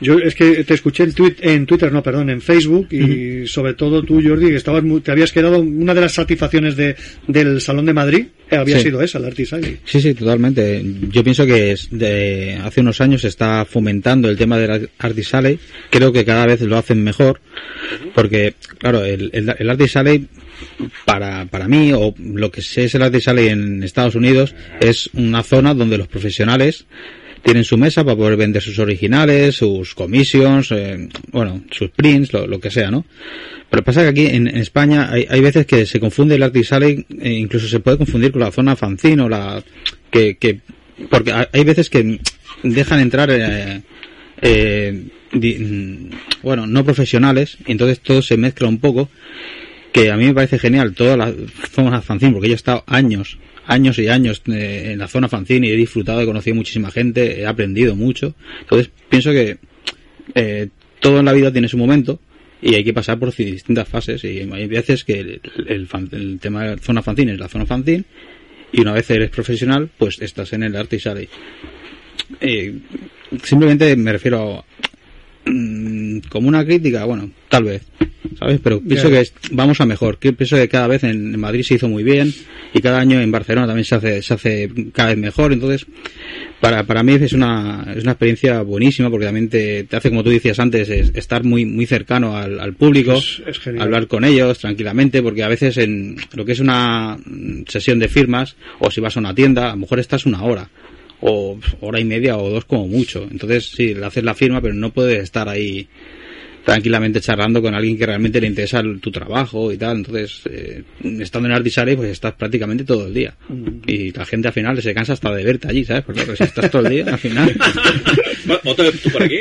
Yo es que te escuché en, tuit- en Twitter, no, perdón, en Facebook y sobre todo tú, Jordi, que estabas muy- te habías quedado una de las satisfacciones de, del Salón de Madrid, eh, había Sí. sido esa, el Artist Alley. Sí, sí, totalmente. Yo pienso que es de hace unos años se está fomentando el tema del Artist Alley. Creo que cada vez lo hacen mejor. Porque, claro, el, el, Alley, para, para mí, o lo que sé es el Artist Alley en Estados Unidos, es una zona donde los profesionales tienen su mesa para poder vender sus originales, sus commissions, eh, bueno, sus prints, lo, lo que sea, ¿no? Pero pasa que aquí en, España hay, veces que se confunde el art e incluso se puede confundir con la zona fanzine o la que, que porque ha- hay veces que dejan entrar eh, eh, mm, bueno no profesionales y entonces todo se mezcla un poco que a mí me parece genial toda la zona fanzine porque yo he estado años años y años eh, en la zona fanzine y he disfrutado he conocido muchísima gente he aprendido mucho. Entonces pienso que eh, todo en la vida tiene su momento y hay que pasar por distintas fases y hay veces que el, fan- el tema de la zona fanzine es la zona fanzine y una vez eres profesional pues estás en el arte y sale. Eh, simplemente me refiero mm, como una crítica bueno tal vez sabes pero pienso que es- vamos a mejor. Que pienso que cada vez en, en Madrid se hizo muy bien y cada año en Barcelona también se hace se hace cada vez mejor. Entonces para, para mí es una, es una experiencia buenísima porque también te, te hace, como tú decías antes, es- estar muy, muy cercano al, al público, Es- es genial. hablar con ellos tranquilamente, porque a veces en lo que es una sesión de firmas, o si vas a una tienda, a lo mejor estás una hora, o hora y media o dos como mucho. Entonces, sí, le haces la firma, pero no puedes estar ahí tranquilamente charlando con alguien que realmente le interesa el- tu trabajo y tal. Entonces, eh, estando en Artisale, pues estás prácticamente todo el día. Y la gente al final se cansa hasta de verte allí, ¿sabes? Porque claro, si estás todo el día, al final. [laughs] Otra vez tú por aquí.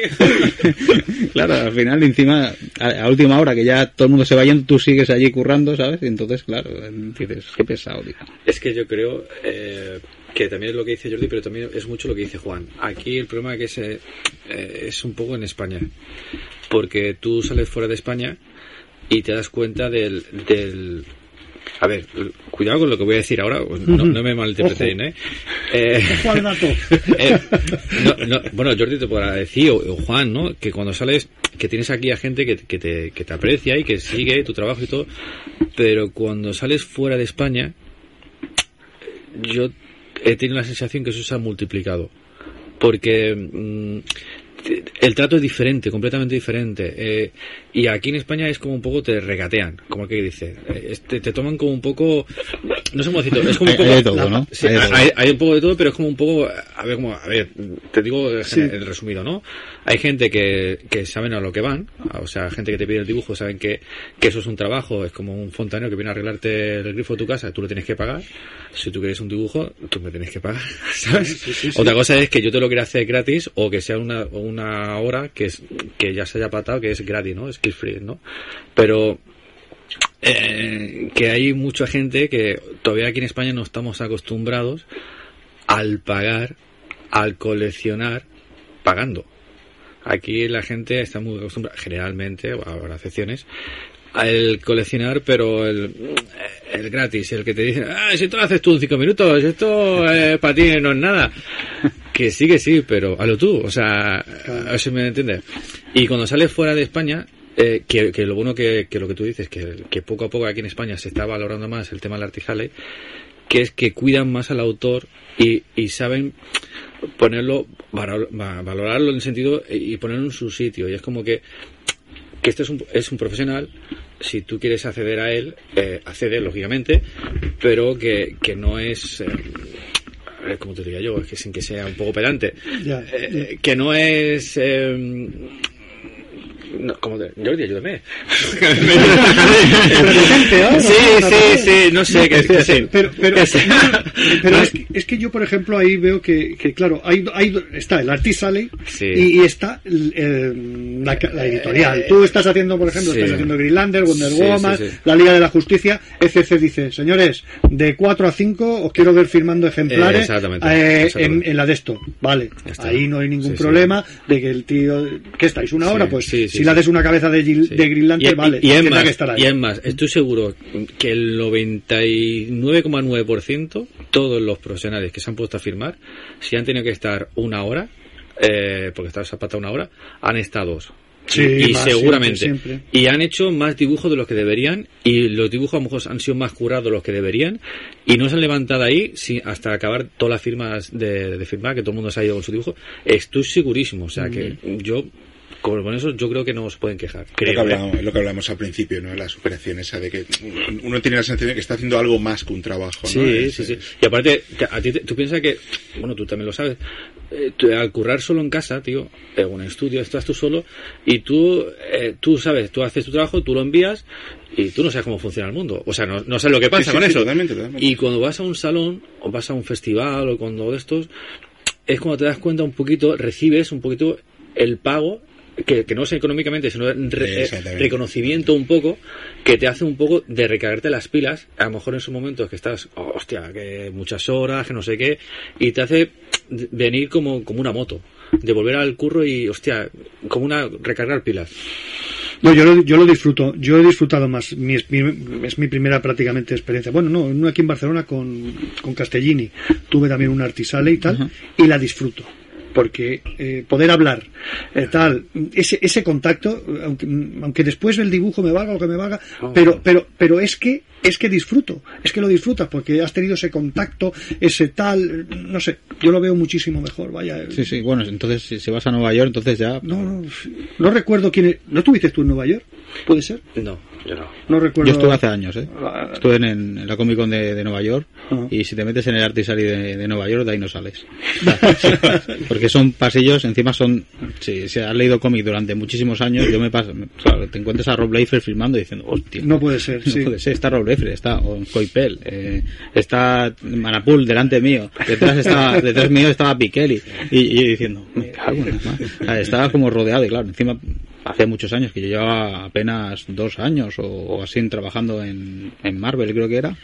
[laughs] claro, al final, encima, a, a última hora que ya todo el mundo se va yendo, tú sigues allí currando, ¿sabes? Y entonces, claro, dices, qué pesado, tío. Es que yo creo eh, que también es lo que dice Jordi, pero también es mucho lo que dice Juan. Aquí el problema que es, eh, es un poco en España. Porque tú sales fuera de España y te das cuenta del... del a ver, cuidado con lo que voy a decir ahora, no, no me malinterpreten, ¿eh? Eh, eh, no, no, bueno, Jordi te podrá decir, o, o Juan, ¿no? Que cuando sales, que tienes aquí a gente que, que, te, que te aprecia y que sigue tu trabajo y todo, pero cuando sales fuera de España, yo he tenido la sensación que eso se ha multiplicado. Porque mm, el trato es diferente, completamente diferente. Eh, y aquí en España es como un poco te regatean, como que dice. Eh, este, te toman como un poco. No sé cómo decirlo. Es como un Hay- poco. hay de todo, ¿no? Sí, Hay de todo. hay, hay un poco de todo, pero es como un poco. A ver, como, a ver, te digo Sí. el resumido, ¿no? Hay gente que, que saben a lo que van, o sea, gente que te pide el dibujo, saben que, que eso es un trabajo, es como un fontanero que viene a arreglarte el grifo de tu casa, tú lo tienes que pagar. Si tú quieres un dibujo, tú me tienes que pagar, [laughs] ¿sabes? Sí, sí, sí. Otra cosa es que yo te lo quiera hacer gratis o que sea una, una hora que es que ya se haya patado, que es gratis, ¿no? Es kill free, ¿no? Pero eh, que hay mucha gente que todavía aquí en España no estamos acostumbrados al pagar, al coleccionar, pagando. Aquí la gente está muy acostumbrada, generalmente, habrá excepciones, al coleccionar, pero el, el gratis, el que te dice, ah, si esto lo haces tú en cinco minutos, esto eh, para ti no es nada. [laughs] Que sí, que sí, pero hazlo tú, o sea, a ver si me entiendes. Y cuando sales fuera de España, eh, que, que lo bueno que, que lo que tú dices, que, que poco a poco aquí en España se está valorando más el tema del artijale, que es que cuidan más al autor y, y saben ponerlo, valor- va- valorarlo en el sentido y ponerlo en su sitio. Y es como que, que este es un, es un profesional, si tú quieres acceder a él, eh, accede, lógicamente, pero que, que no es... eh, a ver, ¿cómo te diría yo? Es que sin que sea un poco pedante. Eh, que no es... eh, no, ¿cómo te, Jordi, ayúdame. [laughs] sí, sí, sí, no sé, que sí. Pero, pero, pero es, que, es que yo, por ejemplo, ahí veo que, que claro, hay, hay, está el Artisale Sí. y, y está la, la editorial. Tú estás haciendo, por ejemplo, Sí. estás haciendo Greenlander, Wonder Woman, sí, la Liga de la Justicia, ECC dice, señores, de 4 a 5 os quiero ver firmando ejemplares Eh, exactamente, eh, exactamente. En, en la de esto. Vale, ahí no hay ningún problema de que el tío... ¿Qué estáis? ¿Una hora? Pues sí, si sí. des una cabeza de, Gil- de Y- vale, y, es más, que estar ahí. y es más, estoy seguro que el 99,9% todos los profesionales que se han puesto a firmar, si han tenido que estar una hora, eh, porque está zapata una hora, han estado dos. Sí, y más, seguramente. siempre, siempre. Y han hecho más dibujos de los que deberían, y los dibujos a lo mejor han sido más curados de los que deberían, y no se han levantado ahí sin- hasta acabar todas las firmas de, de firmar, que todo el mundo se ha ido con su dibujo. Estoy segurísimo, o sea que yo con con eso yo creo que no se pueden quejar. Lo que, Creo, ¿eh? hablábamos, lo que hablamos al principio, ¿no? La superación esa de que uno tiene la sensación de que está haciendo algo más que un trabajo, ¿no? Sí, Es- sí, sí. Y aparte, a ti te- tú piensas que, bueno, tú también lo sabes, eh, tú, al currar solo en casa, tío, en un estudio, estás tú solo y tú, eh, tú sabes, tú haces tu trabajo, tú lo envías y tú no sabes cómo funciona el mundo. O sea, no, no sabes lo que pasa Sí, sí, con sí, eso. totalmente, totalmente. Y cuando vas a un salón o vas a un festival o cuando de estos, es cuando te das cuenta un poquito, recibes un poquito el pago que, que no es económicamente, sino re- reconocimiento un poco que te hace un poco de recargarte las pilas, a lo mejor en esos momentos que estás, oh, hostia, que muchas horas, que no sé qué, y te hace venir como, como una moto, de volver al curro y, hostia, como una recargar pilas. No, yo lo, yo lo disfruto. Yo he disfrutado más. Mi, es, mi, es mi primera prácticamente experiencia. Bueno, no, no aquí en Barcelona con, con Castellini. Tuve también un artisale y tal. Y la disfruto. Porque eh, poder hablar, eh, tal, ese, ese contacto, aunque, aunque después el dibujo me valga o que me valga, pero, pero, pero es que, es que disfruto, es que lo disfrutas porque has tenido ese contacto, ese tal, no sé, yo lo veo muchísimo mejor, vaya. Sí, sí, bueno, entonces si, si vas a Nueva York, entonces ya... No, no, no recuerdo quién es. ¿No estuviste tú en Nueva York? ¿Puede ser? No, yo no. No recuerdo. Yo estuve hace años, ¿eh? Estuve en, en la Comic Con de, de Nueva York Ah. y si te metes en el Artisari de, de Nueva York, de ahí no sales. [laughs] Porque son pasillos, encima son... Si, si has leído cómic durante muchísimos años, yo me paso... Claro, te encuentras a Rob Liefeld filmando y diciendo, hostia... No puede ser, No sí. puede ser, está Rob Liefeld, está o Coipel, eh, está Manapul delante mío, detrás estaba, detrás mío estaba Pikeli y, y yo diciendo, me cago en la madre. O sea, estaba como rodeado y claro, encima hace muchos años que yo llevaba apenas dos años o, así trabajando en, en Marvel creo que era.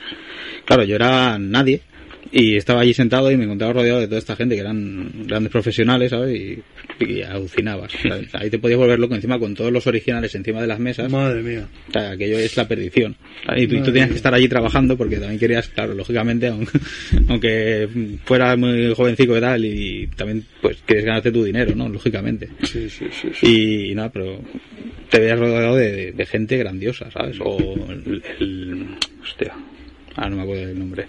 Claro, yo era nadie y estaba allí sentado y me encontraba rodeado de toda esta gente que eran grandes profesionales, ¿sabes? Y, y alucinabas. ¿sabes? Ahí te podías volver loco encima con todos los originales encima de las mesas. Madre mía. O sea, aquello es la perdición. Y tú, tú tenías que estar allí trabajando porque también querías, claro, lógicamente, aun- [laughs] aunque fuera muy jovencico y tal, y también pues quieres ganarte tu dinero, ¿no? Lógicamente. Sí, sí, sí. sí. Y nada, pero te veías rodeado de, de- de gente grandiosa, ¿sabes? O el... el- hostia, ah, no me acuerdo del nombre.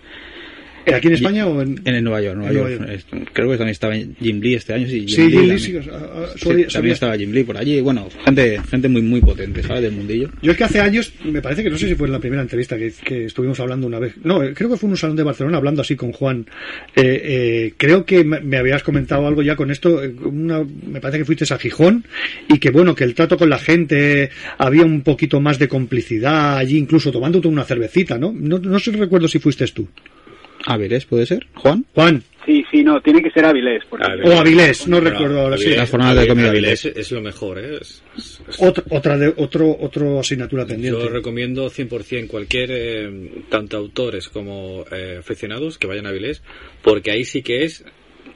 ¿Aquí en España o en...? En el Nueva York, Nueva York. Creo que también estaba Jim Lee este año, sí. Sí, Jim Lee, también. sí, ah, ah, Sí, solía- también estaba Jim Lee por allí. Bueno, gente, gente muy, muy potente, ¿sabes? Del mundillo. Yo es que hace años, me parece que no sé si fue en la primera entrevista que, que estuvimos hablando una vez. No, eh, creo que fue en un salón de Barcelona hablando así con Juan. Eh, eh, creo que me, me habías comentado algo ya con esto. eh, Una, me parece que fuiste a Gijón y que bueno, que el trato con la gente había un poquito más de complicidad allí, incluso tomándote una cervecita, ¿no? No, no sé recuerdo si fuiste tú. Avilés, ¿puede ser? ¿Juan? Juan. Sí, sí, no, tiene que ser Avilés. Porque O Avilés, no recuerdo ahora sí. Las jornadas de comida Avilés Avilés. es, es lo mejor, ¿eh? Es- es- es- Otra, otra de, otro, otro asignatura pendiente. Yo recomiendo 100% cualquier, eh, tanto autores como eh, aficionados, que vayan a Avilés, porque ahí sí que es,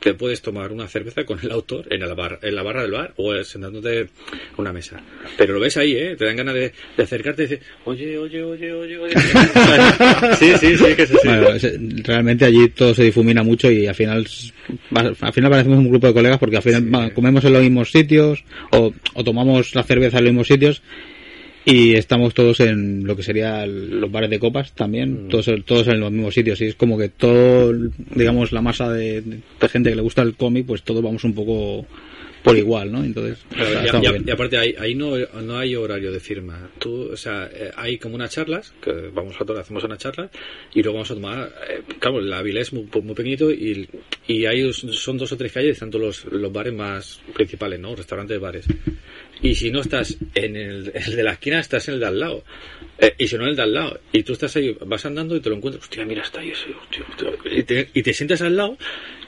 te puedes tomar una cerveza con el autor en la, bar, en la barra del bar o eh, sentándote en una mesa. Pero lo ves ahí, ¿eh? Te dan ganas de, de acercarte y decir, oye, oye, oye, oye, oye. [laughs] sí, sí, sí, que. Bueno, es- realmente allí todo se difumina mucho y al final al final parecemos un grupo de colegas porque al final comemos en los mismos sitios o, o tomamos la cerveza en los mismos sitios y estamos todos en lo que sería los bares de copas también, todos, todos en los mismos sitios y es como que todo, digamos, la masa de, de gente que le gusta el cómic, pues todos vamos un poco por igual, ¿no? Entonces, Claro, está- y, está muy y- bien. y aparte ahí, ahí no, no hay horario de firma. Tú, o sea, eh, hay como unas charlas, que vamos a tomar, hacemos unas charlas, y luego vamos a tomar, eh, claro, la Avilés es muy, muy pequeñito y, y hay, son dos o tres calles, están todos los, los bares más principales, ¿no? Restaurantes, bares. Y si no estás en el, el de la esquina, estás en el de al lado. Eh, y si no en el de al lado. Y tú estás ahí, vas andando y te lo encuentras. Hostia, mira, está ahí ese. Hostia, hostia. Y, te, y te sientas al lado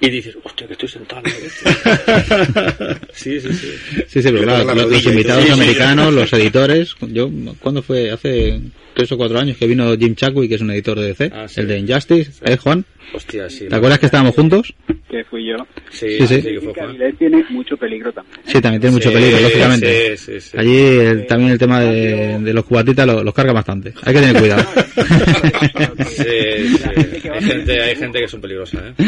y dices, hostia, que estoy sentado. este". [laughs] sí, sí, sí. Sí, sí, pero claro, la los, invitados todo. Sí, sí. americanos, los editores, yo, ¿cuándo fue? Hace tres o cuatro años que vino Jim Chakwi, que es un editor de DC, Ah, sí. el de Injustice, ¿eh, Juan? Hostia, sí. ¿Te acuerdas que estábamos juntos? que fui yo. Sí, Sí, sí. que fue tiene mucho peligro también. Sí, también tiene mucho Sí, peligro, lógicamente. sí, sí, sí. Allí el- también el tema de, de los cubatitas lo- los carga bastante. Hay que tener cuidado. [laughs] Sí, sí. Hay gente, hay gente que son peligrosas, ¿eh?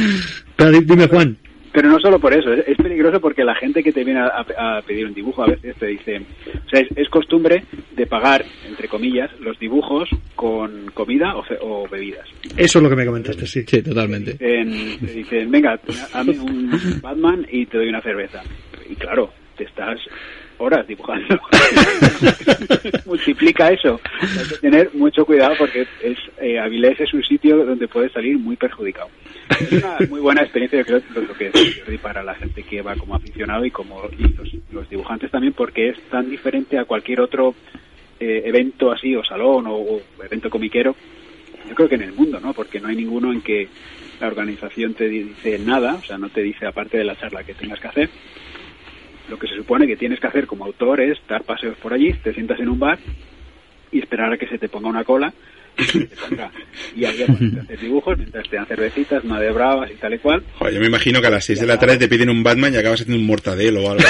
Pero di- dime, Juan. Pero no solo por eso, es, es peligroso porque la gente que te viene a, a- a pedir un dibujo a veces te dice, o sea, es, es costumbre de pagar, entre comillas, los dibujos con comida o, fe- o bebidas. Eso es lo que me comentaste, sí. Sí, totalmente. Dicen, te dicen, venga, hazme un Batman y te doy una cerveza. Y claro, te estás horas dibujando. [laughs] Multiplica eso. Hay que tener mucho cuidado porque es eh, Avilés es un sitio donde puedes salir muy perjudicado. Es una muy buena experiencia, yo creo, que es para la gente que va como aficionado y como y los, los dibujantes también, porque es tan diferente a cualquier otro eh, evento así, o salón, o, o evento comiquero, yo creo que en el mundo, ¿no? Porque no hay ninguno en que la organización te dice nada, o sea, no te dice aparte de la charla que tengas que hacer. Lo que se supone que tienes que hacer como autor es dar paseos por allí, te sientas en un bar y esperar a que se te ponga una cola y se te ponga. Y ahí dibujos mientras te dan cervecitas, una de bravas y tal y cual. Joder, yo me imagino que a las 6 de la tarde te piden un Batman y acabas haciendo un mortadelo o algo.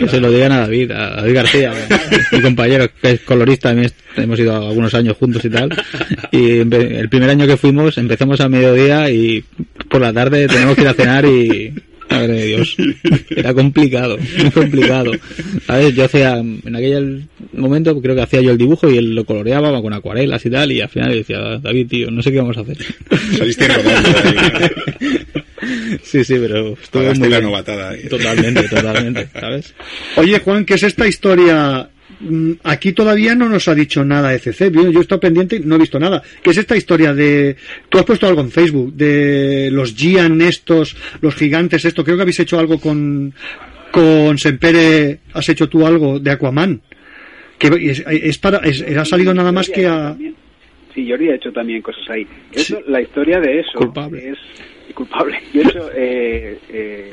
Que [laughs] se lo digan a David, a David García, [laughs] mi compañero que es colorista, hemos ido algunos años juntos y tal. Y empe- el primer año que fuimos empezamos a mediodía y por la tarde tenemos que ir a cenar y madre de Dios, era complicado, muy complicado. ¿Sabes? Yo hacía, en aquel momento creo que hacía yo el dibujo y él lo coloreaba con acuarelas y tal y al final decía, David tío, no sé qué vamos a hacer. Saliste rodando Sí, sí, pero estuvo muy la novatada ahí. Totalmente, totalmente, ¿sabes? Oye, Juan, ¿qué es esta historia? Mm, Aquí todavía no nos ha dicho nada ECC. Yo, yo he estado pendiente y no he visto nada. ¿Qué es esta historia de... Tú has puesto algo en Facebook, de los Gian estos, los gigantes esto. Creo que habéis hecho algo con, con Sempere, has hecho tú algo de Aquaman. Que es, es para, es- ha salido nada más que a... Sí, Jordi ha hecho también cosas ahí. Eso, La historia de eso Culpable. es culpable. [laughs] He hecho eh, eh,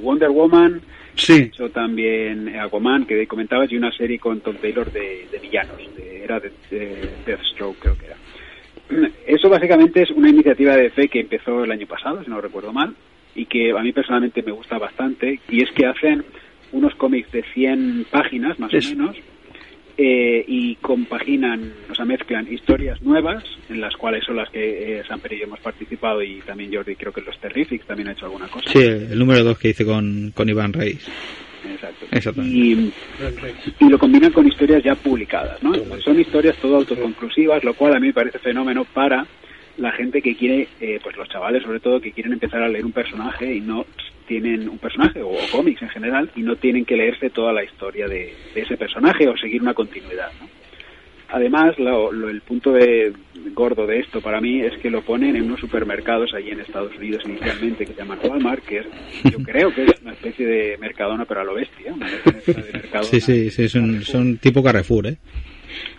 Wonder Woman, Sí. he hecho también Aquaman, que comentabas, y una serie con Tom Taylor de, de villanos. de- era de, de Deathstroke, creo que era. [clears throat] Eso básicamente es una iniciativa de fe que empezó el año pasado, si no recuerdo mal, y que a mí personalmente me gusta bastante, y es que hacen unos cómics de 100 páginas, más Es- o menos, eh, y compaginan, o sea, mezclan historias nuevas, en las cuales son las que eh, Samper y yo hemos participado, y también Jordi creo que los Terrifics también ha hecho alguna cosa. Sí, el número 2 que hice con, con Iván Reis. Exacto. Y, y lo combinan con historias ya publicadas, ¿no? Son historias todo autoconclusivas, lo cual a mí me parece fenómeno para la gente que quiere, eh, pues los chavales sobre todo, que quieren empezar a leer un personaje y no tienen un personaje o, o cómics en general y no tienen que leerse toda la historia de, de ese personaje o seguir una continuidad, ¿no? Además, lo- lo- el punto de, gordo de esto para mí es que lo ponen en unos supermercados allí en Estados Unidos inicialmente que se llaman Walmart, que es, yo creo que es una especie de mercadona pero a lo bestia, una de [laughs] mercadona Sí, sí, sí, son, son tipo Carrefour, ¿eh?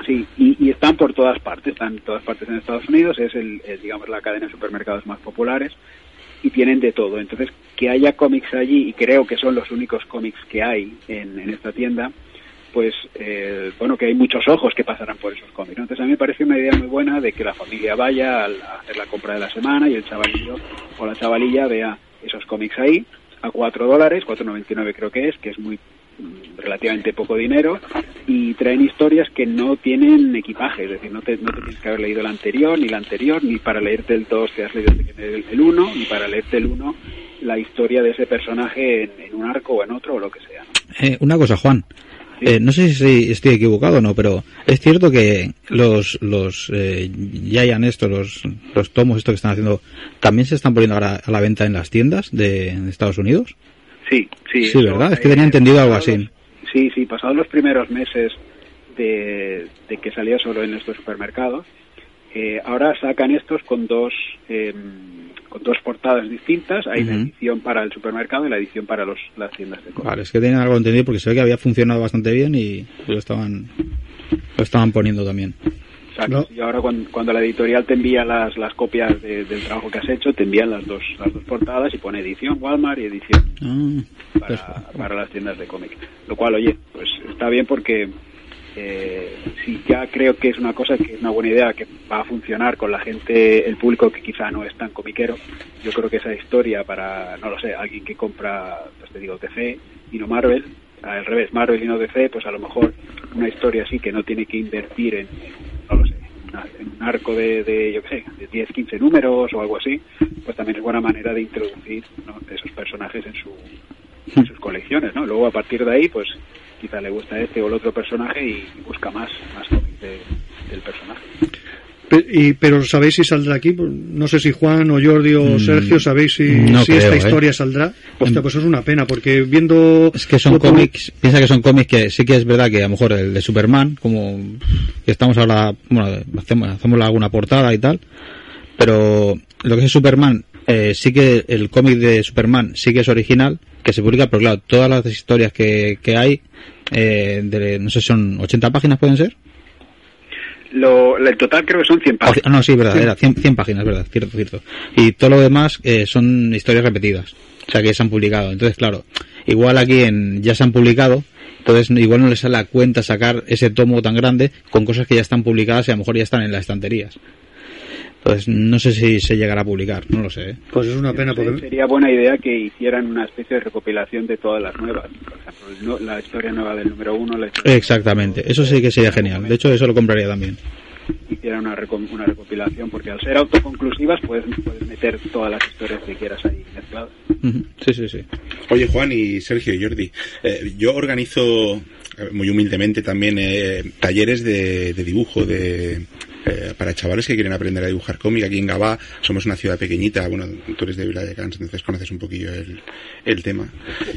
Sí, y, y están por todas partes, están en todas partes en Estados Unidos, es el, el, digamos la cadena de supermercados más populares y tienen de todo. Entonces, que haya cómics allí, y creo que son los únicos cómics que hay en, en esta tienda, pues eh, bueno, que hay muchos ojos que pasarán por esos cómics. Entonces, a mí me parece una idea muy buena de que la familia vaya a hacer la compra de la semana y el chavalillo o la chavalilla vea esos cómics ahí a 4 dólares, 4,99 creo que es, que es muy relativamente poco dinero y traen historias que no tienen equipaje, es decir, no te, no te tienes que haber leído el anterior, ni la anterior, ni para leerte el 2 te has leído el- el 1, ni para leerte el 1 la historia de ese personaje en, en un arco o en otro o lo que sea. ¿no? Eh, una cosa, Juan. Eh, no sé si estoy equivocado o no, pero es cierto que los los eh, Giant estos, los, los tomos estos que están haciendo, también se están poniendo ahora a la venta en las tiendas de, de Estados Unidos. Sí, sí. Sí, eso, ¿verdad? Es que eh, tenía entendido algo así. los- Sí, sí, pasados los primeros meses de, de que salía solo en estos supermercados, eh, ahora sacan estos con dos eh, con dos portadas distintas. Hay la edición para el supermercado y la edición para los, las tiendas de cómics. Vale, es que tenía algo entendido porque se ve que había funcionado bastante bien y lo estaban lo estaban poniendo también. Exacto. Y ahora cuando, cuando la editorial te envía las, las copias de- del trabajo que has hecho, te envían las dos, las dos portadas y pone edición Walmart y edición Ah, para, para las tiendas de cómic. Lo cual, oye, pues está bien porque eh, si ya creo que es una cosa que es una buena idea, que va a funcionar con la gente, el público que quizá no es tan comiquero, yo creo que esa historia para, no lo sé, alguien que compra, pues te digo, DC y no Marvel, al revés, Marvel y no DC, pues a lo mejor una historia así que no tiene que invertir en, no lo sé, en un arco de, de, yo qué sé, de 10, 15 números o algo así, pues también es buena manera de introducir esos personajes en su en sus colecciones, ¿no? Luego a partir de ahí, pues quizá le gusta este o el otro personaje y busca más, más de- del personaje. Y, pero ¿sabéis si saldrá aquí? Pues, No sé si Juan o Jordi o Mm, Sergio sabéis si, no si creo, esta ¿eh? historia saldrá. Hostia, pues es una pena, porque viendo... Es que son cómics, piensa que son cómics que sí que es verdad que a lo mejor el de Superman, como que estamos ahora, bueno, hacemos, hacemos alguna portada y tal, pero lo que es Superman, eh, sí que el cómic de Superman sí que es original, que se publica, pero claro, todas las historias que, que hay, eh, de, no sé, son 80 páginas pueden ser. Lo, el total creo que son 100 O- páginas. ah, no, sí, verdad, era 100, 100 páginas, verdad, cierto, cierto. Y todo lo demás eh, son historias repetidas, o sea que se han publicado. Entonces, claro, igual aquí en, ya se han publicado, entonces igual no les sale a cuenta sacar ese tomo tan grande con cosas que ya están publicadas y a lo mejor ya están en las estanterías. Entonces, no sé si se llegará a publicar, no lo sé. ¿eh? Pues es una pena, porque... Sería buena idea que hicieran una especie de recopilación de todas las nuevas. Por ejemplo, la historia nueva del número uno, la historia Exactamente, eso sí que sería genial. De hecho, eso lo compraría también. hicieran una, una recopilación, porque al ser autoconclusivas puedes, puedes meter todas las historias que quieras ahí mezcladas. Sí, sí, sí. Oye, Juan y Sergio y Jordi, eh, yo organizo eh, muy humildemente también eh, talleres de, de dibujo de eh, para chavales que quieren aprender a dibujar cómic. Aquí en Gabá somos una ciudad pequeñita, bueno, tú eres de Viladecans, entonces conoces un poquillo el, el tema.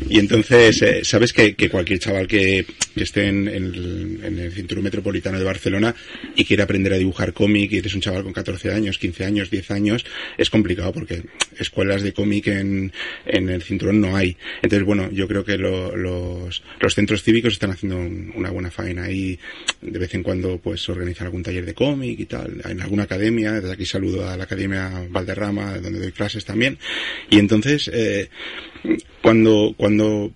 Y entonces, eh, sabes que, que cualquier chaval que, que esté en, el, cinturón metropolitano de Barcelona y quiere aprender a dibujar cómic y eres un chaval con 14 años, 15 años, 10 años, es complicado porque escuelas de cómic en, en el cinturón no hay. Entonces, bueno, yo creo que lo- los, los centros cívicos están haciendo un- una buena faena y de vez en cuando pues organizan algún taller de cómic y tal, en alguna academia, desde aquí saludo a la Academia Valderrama, donde doy clases también. Y entonces, eh, cuando, cuando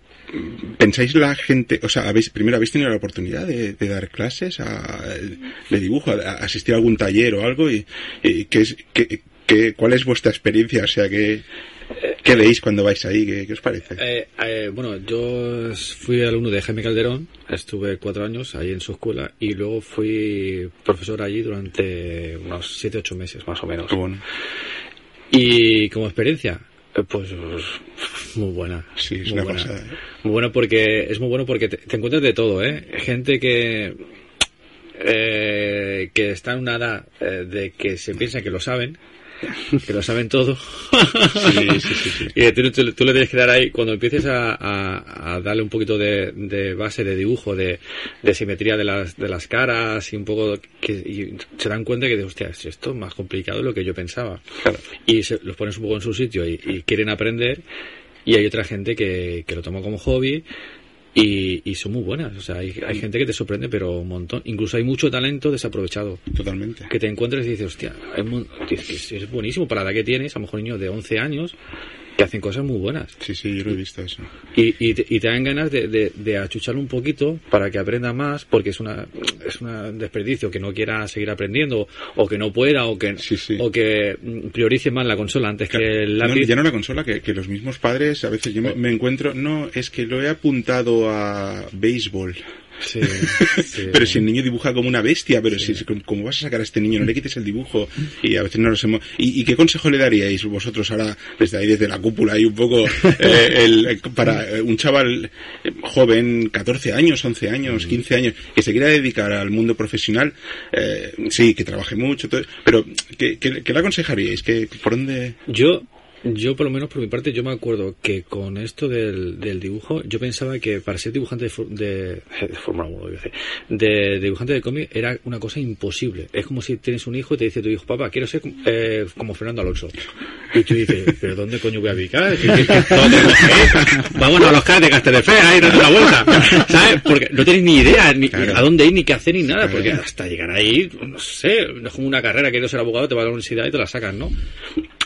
pensáis la gente, o sea, habéis, primero habéis tenido la oportunidad de, de dar clases a- de dibujo, asistir a algún taller o algo y, y ¿qué es, qué- qué- cuál es vuestra experiencia, o sea, qué, qué veis cuando vais ahí, qué, qué os parece? Eh, eh, bueno, yo fui alumno de Jaime Calderón, estuve cuatro años ahí en su escuela y luego fui profesor allí durante unos siete, ocho meses más o menos. Y como experiencia, eh, pues muy buena. Sí, es muy una buena. pasada. Muy buena porque es muy bueno porque te, te encuentras de todo, ¿eh? Gente que eh, que está en una edad eh, de que se piensa que lo saben, que lo saben todo. sí, sí, sí. [laughs] Y tú, tú- tú le tienes que dar ahí, cuando empieces a, a- a darle un poquito de, de base de dibujo, de, de simetría de las, de las caras y un poco que y se dan cuenta que, hostia, si esto es más complicado de lo que yo pensaba. Y se, los pones un poco en su sitio y, y quieren aprender. Y hay otra gente que, que lo toma como hobby y, y son muy buenas. O sea, hay, hay gente que te sorprende, pero un montón. Incluso hay mucho talento desaprovechado. Totalmente. Que te encuentres y dices, hostia, es, es buenísimo para la edad que tienes, a lo mejor niños de 11 años que hacen cosas muy buenas. Sí, sí, yo lo he visto eso. Y, y, te, y te dan ganas de, de, de achucharlo un poquito para que aprenda más, porque es una es un desperdicio que no quiera seguir aprendiendo, o que no pueda, o que, o que mm, priorice más la consola antes que el No, lápiz. ya no la consola, que, que los mismos padres, a veces yo me, me encuentro, no, es que lo he apuntado a béisbol. [laughs] Sí, pero si el niño dibuja como una bestia, pero si, ¿cómo- ¿cómo vas a sacar a este niño? No le quites el dibujo. Y a veces no los hemos... ¿Y, y qué consejo le daríais vosotros ahora, desde ahí, desde la cúpula, y un poco, [laughs] eh, el- para eh, un chaval eh, joven, 14 años, 11 años, 15 años, que se quiera dedicar al mundo profesional, eh, sí, que trabaje mucho, todo, pero ¿qué, qué, qué le aconsejaríais? ¿Qué, ¿Por dónde...? Yo, yo por lo menos por mi parte, yo me acuerdo que con esto del, del dibujo, yo pensaba que para ser dibujante de, de, [laughs] de Fórmula 1, yo sé, de, dibujante de cómic era una cosa imposible. Es como si tienes un hijo y te dice tu hijo, papá, quiero ser eh, como Fernando Alonso. Y tú dices, ¿pero dónde coño voy a picar? ¿Qué- qué- qué- ¿Dónde coge? Vámonos a los caras de Castelldefels, ahí date una vuelta. ¿Sabes? Porque no tienes ni idea ni a dónde ir, ni qué hacer, ni nada. Porque hasta llegar ahí, no sé, es como una carrera, quieres ser abogado, te vas a la universidad y te la sacas, ¿no?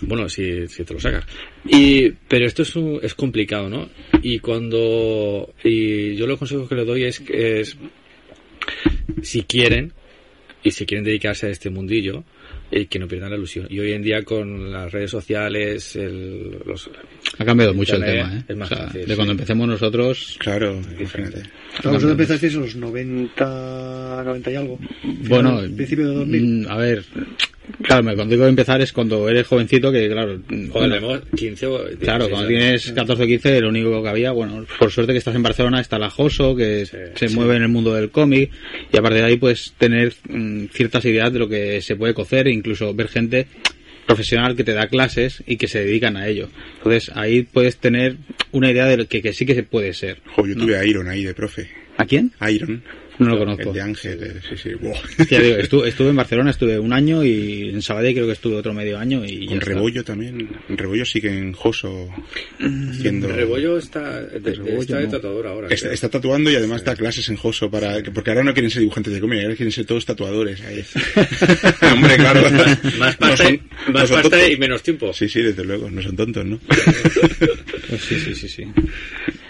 Bueno, si, si te lo sacas. Y, pero esto es, un- es complicado, ¿no? Y cuando, y yo los consejos que le doy es, que es, si quieren, y si quieren dedicarse a este mundillo, eh, que no pierdan la ilusión. Y hoy en día con las redes sociales, el, los, Ha cambiado mucho el tema, ¿eh? Es más O sea, fácil. de cuando empecemos nosotros. Claro, imagínate. Vosotros empezasteis en los 90, 90 y algo. Bueno, principio de 2000. mm, a ver, Claro, me- cuando digo empezar es cuando eres jovencito, que claro. Joder, bueno, tenemos 15 o 16 Claro, cuando tienes 14 o 15, lo único que había, bueno, por suerte que estás en Barcelona, está la Joso, que se sí. mueve en el mundo del cómic, y a partir de ahí, pues, tener mm, ciertas ideas de lo que se puede cocer, e incluso ver gente profesional que te da clases y que se dedican a ello. Entonces, ahí puedes tener una idea de lo que, que sí que se puede ser. Jo, yo tuve a Iron ahí de profe. ¿A quién? Iron. No lo conozco. El de Ángel, eh, sí, sí. buah. Ya digo, estuve, estuve en Barcelona, estuve un año y en Sabadell creo que estuve otro medio año y Con está. Rebollo también. En Rebollo sigue en Joso haciendo... Rebollo está, de, Rebollo, está de no. tatuador ahora. Está, está tatuando y además da clases en Joso para porque ahora no quieren ser dibujantes de cómic, ahora quieren ser todos tatuadores. Ahí. [laughs] Hombre, claro. Más No pasta, son- y- más no son pasta tontos. y menos tiempo. Sí, sí, desde luego, no son tontos, ¿no? [laughs] Pues sí, sí, sí, sí.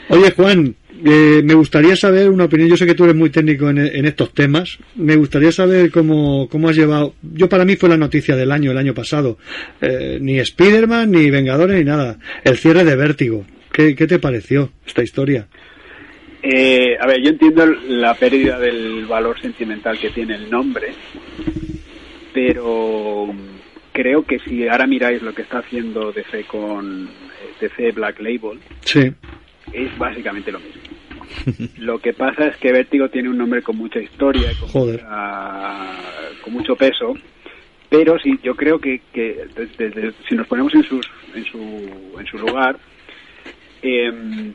Oye, Juan, eh, me gustaría saber una opinión. Yo sé que tú eres muy técnico en, en estos temas. Me gustaría saber cómo, cómo has llevado. Yo, para mí, fue la noticia del año, el año pasado. Eh, ni Spider-Man, ni Vengadores, ni nada. El cierre de Vértigo. ¿Qué, qué te pareció esta historia? Eh, a ver, yo entiendo la pérdida del valor sentimental que tiene el nombre, pero creo que si ahora miráis lo que está haciendo DC con eh, DC Black Label, Sí. es básicamente lo mismo. [laughs] Lo que pasa es que Vértigo tiene un nombre con mucha historia, con, Joder. mucha- con mucho peso, pero sí, yo creo que, que desde- desde- si nos ponemos en, sus, en, su, en su lugar, em,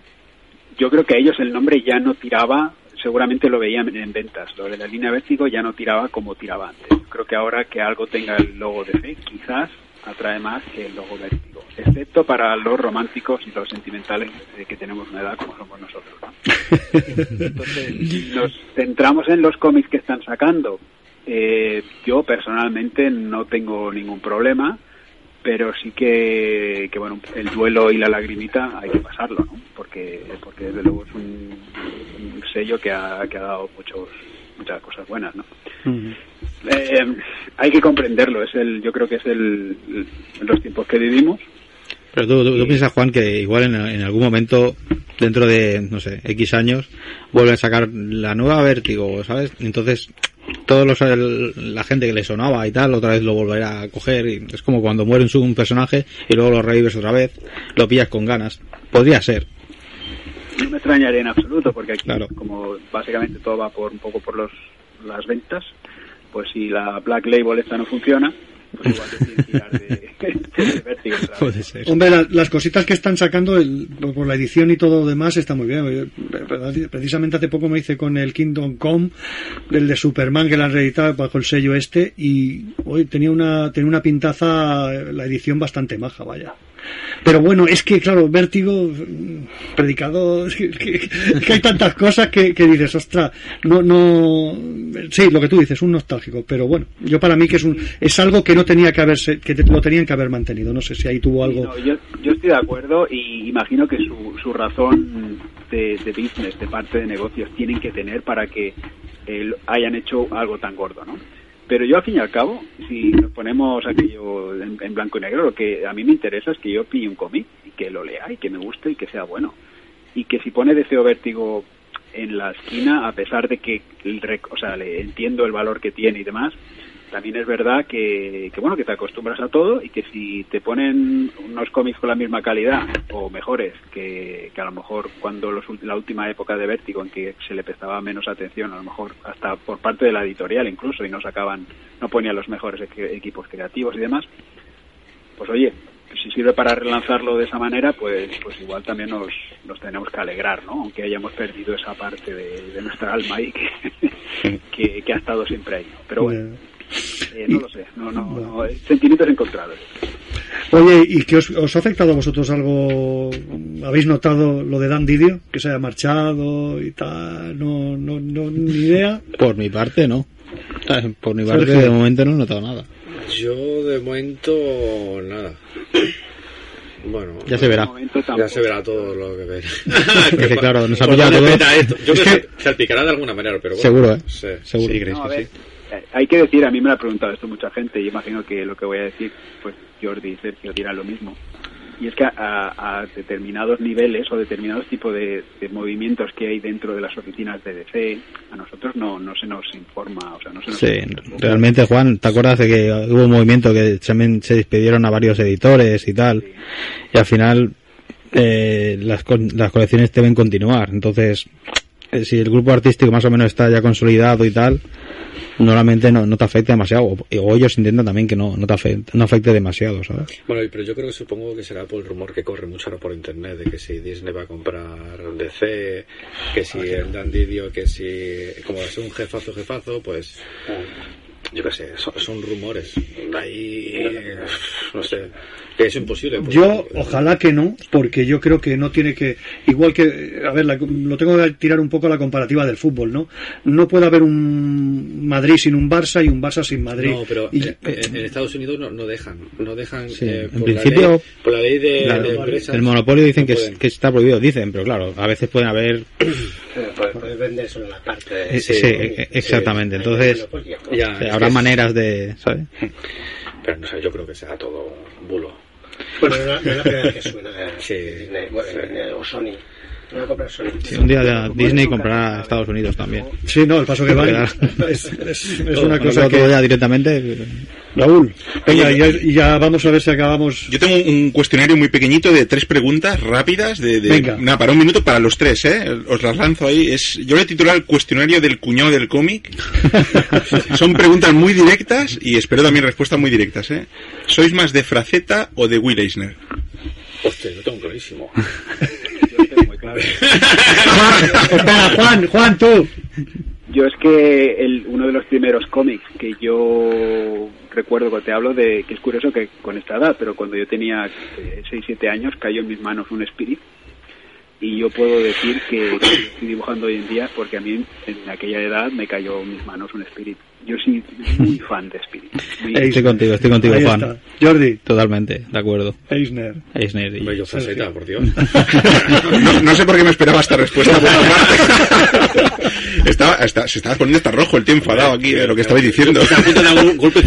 yo creo que a ellos el nombre ya no tiraba, seguramente lo veían en ventas, lo de la línea Vértigo ya no tiraba como tiraba antes. Creo que ahora que algo tenga el logo de fe, quizás atrae más que el logo Vértigo, excepto para los románticos y los sentimentales eh, que tenemos una edad como somos nosotros. ¿no? [laughs] Entonces, si nos centramos en los cómics que están sacando, eh, yo personalmente no tengo ningún problema, pero sí que, que, bueno, el duelo y la lagrimita hay que pasarlo, ¿no? Porque, porque desde luego es un, un sello que ha, que ha dado muchos, muchas cosas buenas, ¿no? Eh, hay que comprenderlo, es el, yo creo que es el, los tiempos que vivimos. Pero tú, tú- tú piensas, Juan, que igual en, en algún momento, dentro de, no sé, X años, vuelven a sacar la nueva Vértigo, ¿sabes? Entonces, todos los, el- la gente que le sonaba y tal, otra vez lo volverá a coger. Y es como cuando muere un, un personaje y luego lo revives otra vez, lo pillas con ganas. Podría ser. No me extrañaría en absoluto, porque aquí, Claro. como básicamente todo va por un poco por los, las ventas, pues si la Black Label esta no funciona, pues igual te que tirar de, [laughs] de Vértigo. Hombre, la- las cositas que están sacando el- por la edición y todo lo demás está muy bien. Precisamente hace poco me hice con el Kingdom Come, el de Superman que la han reeditado bajo el sello este y hoy tenía una tenía una pintaza eh, la edición bastante maja, vaya. Pero bueno, es que claro, Vértigo, predicado, es que, hay tantas cosas que, que dices, ostras, no, no, sí, lo que tú dices, un nostálgico, pero bueno, yo para mí que es un, es algo que no tenía que haberse, que te- lo tenían que haber mantenido, no sé si ahí tuvo algo. No, yo, yo estoy de acuerdo y imagino que su, su razón de, de business, de parte de negocios, tienen que tener para que eh, hayan hecho algo tan gordo, ¿no? Pero yo, al fin y al cabo, si nos ponemos aquello en, blanco y negro, lo que a mí me interesa es que yo pille un cómic y que lo lea y que me guste y que sea bueno. Y que si pone Deseo Vértigo en la esquina, a pesar de que, o sea, le entiendo el valor que tiene y demás, también es verdad que, bueno que te acostumbras a todo y que si te ponen unos cómics con la misma calidad o mejores que, a lo mejor cuando los, la última época de Vértigo en que se le prestaba menos atención a lo mejor hasta por parte de la editorial incluso y no sacaban no ponían los mejores equi- equipos creativos y demás pues oye si sirve para relanzarlo de esa manera pues pues igual también nos, nos tenemos que alegrar no aunque hayamos perdido esa parte de, nuestra alma y [laughs] que, ha estado siempre ahí pero bueno eh, no lo sé, no, no, no, eh, sentimientos encontrados. Oye, ¿y qué os, os ha afectado a vosotros algo? ¿Habéis notado lo de Dan Didio? Que se haya marchado y tal, no, no, no ni idea. Por mi parte, no. Por mi parte, Sergio. de momento no he notado nada. Yo de momento nada. Bueno, Ya se verá. Ya se verá todo lo que ve. [laughs] Es que, claro, nos ha pillado todo. esto. Yo Es creo que que- salpicará de alguna manera, pero bueno. Seguro, ¿eh? Sí. Seguro. No, a ver, eh, hay que decir, a mí me lo ha preguntado esto mucha gente y imagino que lo que voy a decir, pues Jordi y Sergio dirán lo mismo. y es que a, a determinados niveles o determinados tipos de, de movimientos que hay dentro de las oficinas de DC, a nosotros no, no se nos informa, o sea, no se nos Sí, realmente, Juan, ¿te acuerdas de que hubo un movimiento que también se despidieron a varios editores y tal? Y al final eh, las, las colecciones deben continuar. Entonces, eh, si el grupo artístico más o menos está ya consolidado y tal, normalmente no, no te afecta demasiado. O, o ellos intentan también que no, no te afecte, no afecte demasiado, ¿sabes? Bueno, pero yo creo que supongo que será por el rumor que corre mucho ahora por internet de que si Disney va a comprar DC, que si el Dan Didio, que si como es un jefazo jefazo, pues yo qué sé, son, son rumores. Ahí no sé, que es imposible. Yo, ojalá que no, porque yo creo que no tiene que. Igual que. A ver, la- lo tengo que tirar un poco a la comparativa del fútbol, ¿no? No puede haber un Madrid sin un Barça y un Barça sin Madrid. No, pero Y- eh, en Estados Unidos no, no dejan, no dejan Sí, eh, en la principio, ley- por la ley de, empresas. el monopolio dicen no que, es- pueden. que está prohibido, dicen, pero claro, a veces pueden haber... [coughs] Puedes vender solo la parte. Eh, sí, eh, exactamente. Entonces, Ya, eh, habrá maneras de, ¿sabes? Pero no sé, yo creo que será todo bulo. Bueno, no, no es la primera vez que suena. Sí. Disney, bueno, Disney o Sony. Un día ya Disney comprará a Estados Unidos también. Sí, no, el paso que va. Es, es- es una cosa que. ya directamente. Raúl, venga, y ya, ya vamos a ver si acabamos. Yo tengo un cuestionario muy pequeñito de tres preguntas rápidas, de, de- Venga. nada, para un minuto para los tres, ¿eh? Os las lanzo ahí. Es, yo le he titulado el cuestionario del cuñado del cómic. [laughs] Son preguntas muy directas y espero también respuestas muy directas, ¿eh? ¿Sois más de Fraceta o de Will Eisner? Hostia, lo tengo clarísimo. [laughs] Espera, Juan, Juan, tú. Yo es que el, uno de los primeros cómics que yo recuerdo cuando te hablo de que es curioso que con esta edad, pero cuando yo tenía 6-7 años cayó en mis manos un Spirit y yo puedo decir que estoy dibujando hoy en día porque a mí en aquella edad me cayó en mis manos un Spirit. Yo soy muy [laughs] fan de Spirit. Muy- Estoy contigo, estoy contigo, Juan. Jordi. Totalmente, de acuerdo. Eisner. Eisner. y- Hombre, yo faceta, por Dios. No, no sé por qué me esperaba esta respuesta. por una parte. [laughs] estaba, está- se estaba poniendo hasta rojo el tío enfadado aquí de lo que estabais diciendo. Golpe.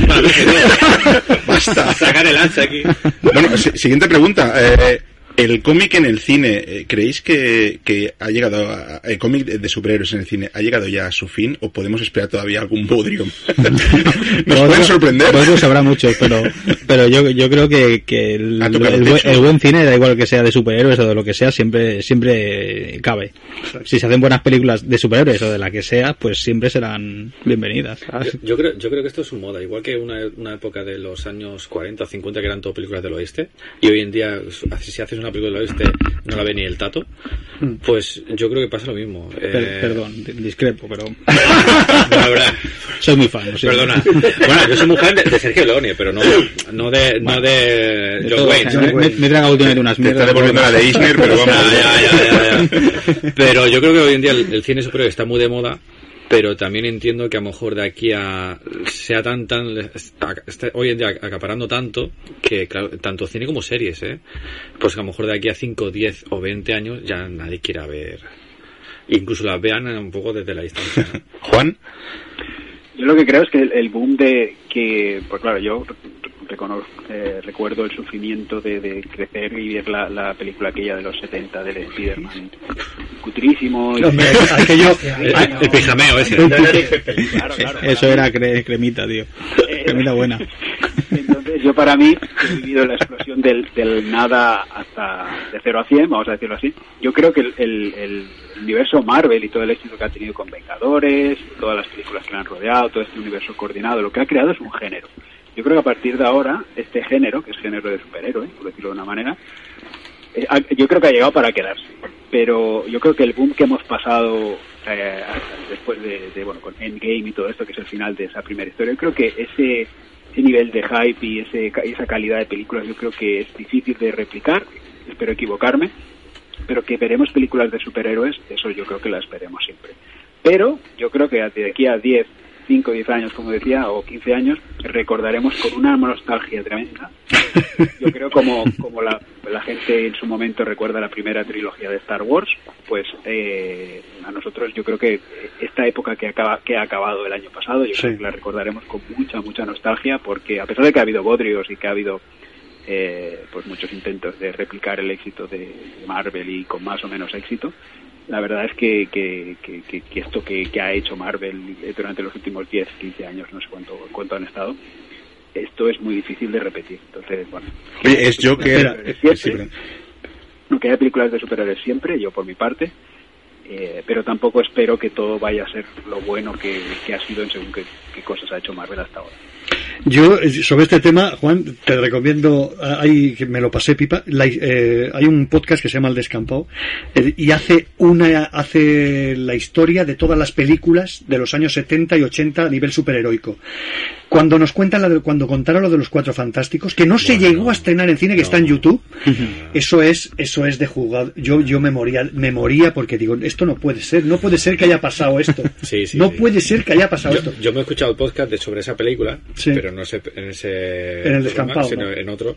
Basta. Sacar el hacha aquí. Bueno, si- siguiente pregunta. Eh, el cómic en el cine, eh, ¿creéis que, que ha llegado a, el cómic de de superhéroes en el cine ha llegado ya a su fin o podemos esperar todavía algún bodrio? [laughs] Nos pueden sorprender. Vosotros habrá muchos, pero, pero yo, yo creo que, que el, el el el buen cine, da igual que sea de superhéroes o de lo que sea, siempre, siempre cabe. Si se hacen buenas películas de superhéroes o de la que sea, pues siempre serán bienvenidas. Yo, yo creo, yo creo que esto es un moda, igual que una, una época de los años 40 o 50 que eran todo películas del oeste, y hoy en día, si haces una película del oeste, no la ve ni el tato, pues yo creo que pasa lo mismo. Per- Eh, perdón, discrepo, pero [laughs] La verdad. soy muy fan. Perdona. Bueno, yo soy mujer de, de Sergio Leone, pero no, no de, no de De John Wayne. me, me, me he tragado últimamente unas mierdas. está devolviendo la de Eisner, pero [laughs] vamos. Ya, ya, ya, ya, ya. Pero yo creo que hoy en día el, el cine superior está muy de moda, pero también entiendo que a lo mejor de aquí a sea tan tan está hoy en día acaparando tanto que claro, tanto cine como series, ¿eh? Pues que a lo mejor de aquí a 5, 10 o 20 años ya nadie quiera ver incluso las vean un poco desde la distancia. ¿no? [laughs] Juan, Yo lo que creo es que el, el boom de que, pues claro, yo reconozco, eh, recuerdo el sufrimiento de, de crecer y ver la, la película aquella de los 70 del Spider-Man. Cutrísimo. y- aquello. [laughs] El, el pijameo ese. [laughs] Claro, claro. Eso era cre- cremita, tío. Cremita buena. [laughs] Entonces, yo para mí, he vivido la explosión del, del nada hasta de 0 a 100, vamos a decirlo así. Yo creo que el, el- el universo Marvel y todo el éxito que ha tenido con Vengadores, todas las películas que le han rodeado, todo este universo coordinado, lo que ha creado es un género. Yo creo que a partir de ahora, este género, que es género de superhéroe, por decirlo de una manera, eh, yo creo que ha llegado para quedarse. Pero yo creo que el boom que hemos pasado eh, después de, bueno, con Endgame y todo esto, que es el final de esa primera historia, yo creo que ese, ese nivel de hype y ese, esa calidad de películas yo creo que es difícil de replicar, espero equivocarme, pero que veremos películas de superhéroes, eso yo creo que la esperemos siempre. Pero yo creo que de aquí a 10, 5, 10 años, como decía, o 15 años, recordaremos con una nostalgia tremenda. Yo creo como, como la, la gente en su momento recuerda la primera trilogía de Star Wars, pues eh, a nosotros yo creo que esta época que, acaba, que ha acabado el año pasado, yo creo que la recordaremos con mucha, mucha nostalgia, porque a pesar de que ha habido bodrios y que ha habido eh, pues muchos intentos de replicar el éxito de Marvel y con más o menos éxito. La verdad es que, que, que, que- que esto que, que ha hecho Marvel durante los últimos 10, 15 años, no sé cuánto, cuánto han estado, esto es muy difícil de repetir. Entonces, bueno. Oye, es siempre, Sí, perdón. no, que haya películas de superhéroes siempre, yo por mi parte, eh, pero tampoco espero que todo vaya a ser lo bueno que, que ha sido en según qué, qué cosas ha hecho Marvel hasta ahora. Yo, eh, sobre este tema, Juan, te recomiendo, ah, hay, me lo pasé pipa, la- eh, hay un podcast que se llama El Descampado, eh, y hace una, hace la historia de todas las películas de los años 70 y 80 a nivel superheroico. Cuando nos cuentan la de- cuando contaron lo de los cuatro fantásticos, que no se llegó a estrenar en cine, que está en YouTube, [laughs] eso es, eso es de jugar. Yo, yo me moría, me moría porque digo, esto no puede ser, no puede ser que haya pasado esto. [laughs] Sí, sí, no sí. puede ser que haya pasado Yo, esto. yo me he escuchado el podcast de, sobre esa película, Sí. pero no sé en ese En el programa, descampado, sino ¿no? en otro.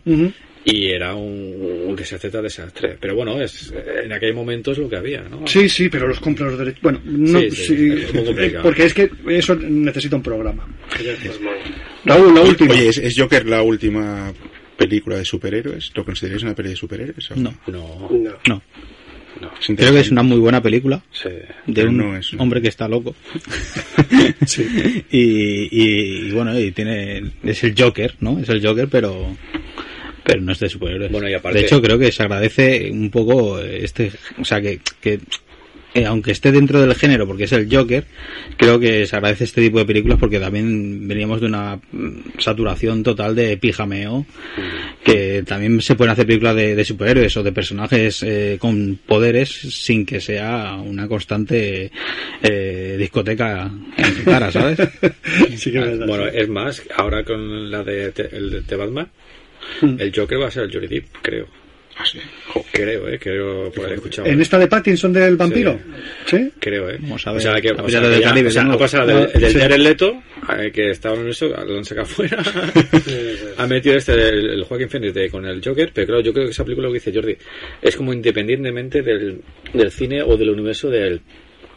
Y era un, un desastre desastre. Pero bueno, es en aquel momento es lo que había, ¿no? Sí, sí, pero los compra los derechos. Bueno, no, Sí, sí, sí, es muy complicado. eh, porque es que eso necesita un programa. Raúl, la última. Oye, ¿es, es Joker la última película de superhéroes? ¿Lo consideráis una peli de superhéroes? o No. No. No. Creo que es una muy buena película Sí. de un no es una- hombre que está loco. [laughs] [laughs] y, y- y bueno, y tiene es el Joker, ¿no? Es el Joker, pero pero no es de superhéroes. Bueno, y aparte- de hecho, creo que se agradece un poco este, o sea, que, que eh, aunque esté dentro del género porque es el Joker, creo que se agradece este tipo de películas porque también veníamos de una mm, saturación total de pijameo que también se pueden hacer películas de, de superhéroes o de personajes eh, con poderes sin que sea una constante eh, discoteca en tu cara, ¿sabes? [laughs] Sí que. Bueno, es más, ahora con la de, te- el de Batman. El Joker va a ser el Johnny Depp, creo. Ah, sí. Creo, eh, creo por haber escuchado. ¿En esta de Pattinson del vampiro? ¿Sí? Creo, eh. Vamos a O ver. sea, que, La o sea, del Caribe, o sea, ha pasado del, Ah, del sí. Jared Leto, que estaba en eso, lo han sacado fuera. ha metido este, el, el Joaquin Phoenix de- con el Joker, pero claro, yo creo que esa película, lo que dice Jordi, es como independientemente del, del cine o del universo del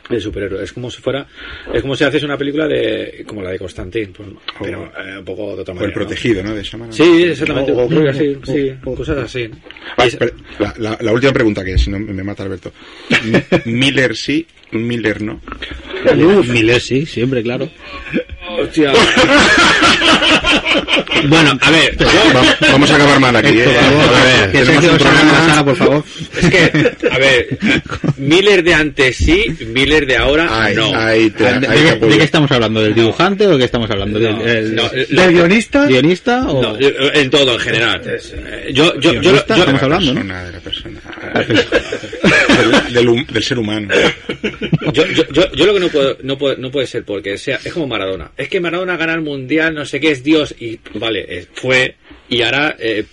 del superhéroe. Es como si fuera, es como si haces una película de, como la de Constantine, pues, pero eh, un poco de otra O manera. el ¿no? protegido, ¿no? De Shaman. Sí, exactamente. O- o- creo que así, o- sí, o- cosas así. Ah, es- la, la- la última pregunta que si no me mata Alberto. [laughs] Miller sí, Miller no. Miller sí, siempre, claro. Hostia. [laughs] bueno, a ver, Va- vamos a acabar mal aquí, ¿eh? A ver, que tenemos un sala, por favor. Es que, a ver, Miller de antes sí, Miller de ahora no. te, ¿De, te qué estamos hablando? ¿Del dibujante o de qué estamos hablando? ¿Del, No, el- no, del ¿Del guionista? guionista o No, en todo, en general. Eh, Yo, yo, yo, estamos hablando, ¿no? persona, de la persona. [laughs] del, del hum- del ser humano. yo, yo, yo, yo lo que no puedo, no puede, no puede ser porque sea, es como Maradona. Es que Maradona gana el mundial, no sé qué es Dios y vale, eh, fue y ahora eh,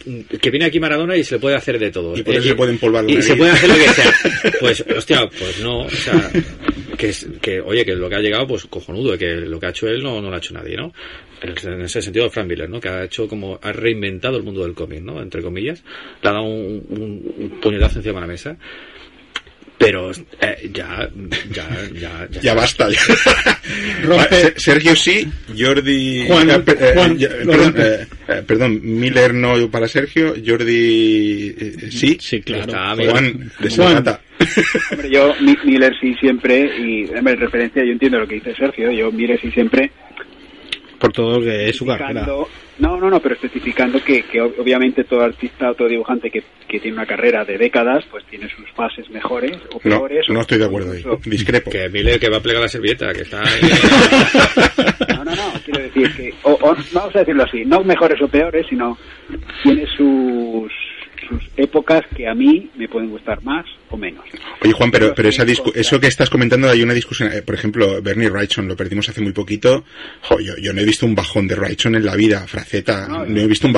que viene aquí Maradona y se le puede hacer de todo. Y por eso Eh, se puede empolvar la Y se puede hacer lo que sea. [laughs] Pues, hostia, pues no, o sea, que, es- que oye, que lo que ha llegado, pues cojonudo, que lo que ha hecho él no, no lo ha hecho nadie, ¿no? En en ese sentido, Frank Miller, ¿no? Que ha hecho como, ha reinventado el mundo del cómic, ¿no? Entre comillas, le ha dado un, un- un puñetazo encima de la mesa. Pero eh, ya, ya, ya, ya, Ya basta. ya. [laughs] Rompe- Sergio sí, Jordi. Juan, eh, per- eh, Juan, perdón, eh, eh, perdón, Miller no para Sergio, Jordi eh, sí. Sí, claro. Está. Juan de Juan. Hombre, yo Mi- Miller sí siempre, y en referencia, yo entiendo lo que dice Sergio, yo Miller sí siempre por todo lo que es su carrera. no, no, no, pero especificando que, que ob- obviamente todo artista o todo dibujante que, que tiene una carrera de décadas, pues tiene sus fases mejores o No, peores. no o- estoy de acuerdo ahí. Discrepo. Que Miller que va a plegar la servilleta, que está ahí. [laughs] No, no, no, quiero decir que, o, o vamos a decirlo así, no mejores o peores, sino tiene sus, sus épocas que a mí me pueden gustar más o menos. Oye, Juan, pero, Pero esa eso que estás comentando, hay una discusión. eh, por ejemplo, Bernie Wrightson, lo perdimos hace muy poquito. Jo, yo, yo no he visto un bajón de Wrightson en la vida, Fraceta. No, No, he visto un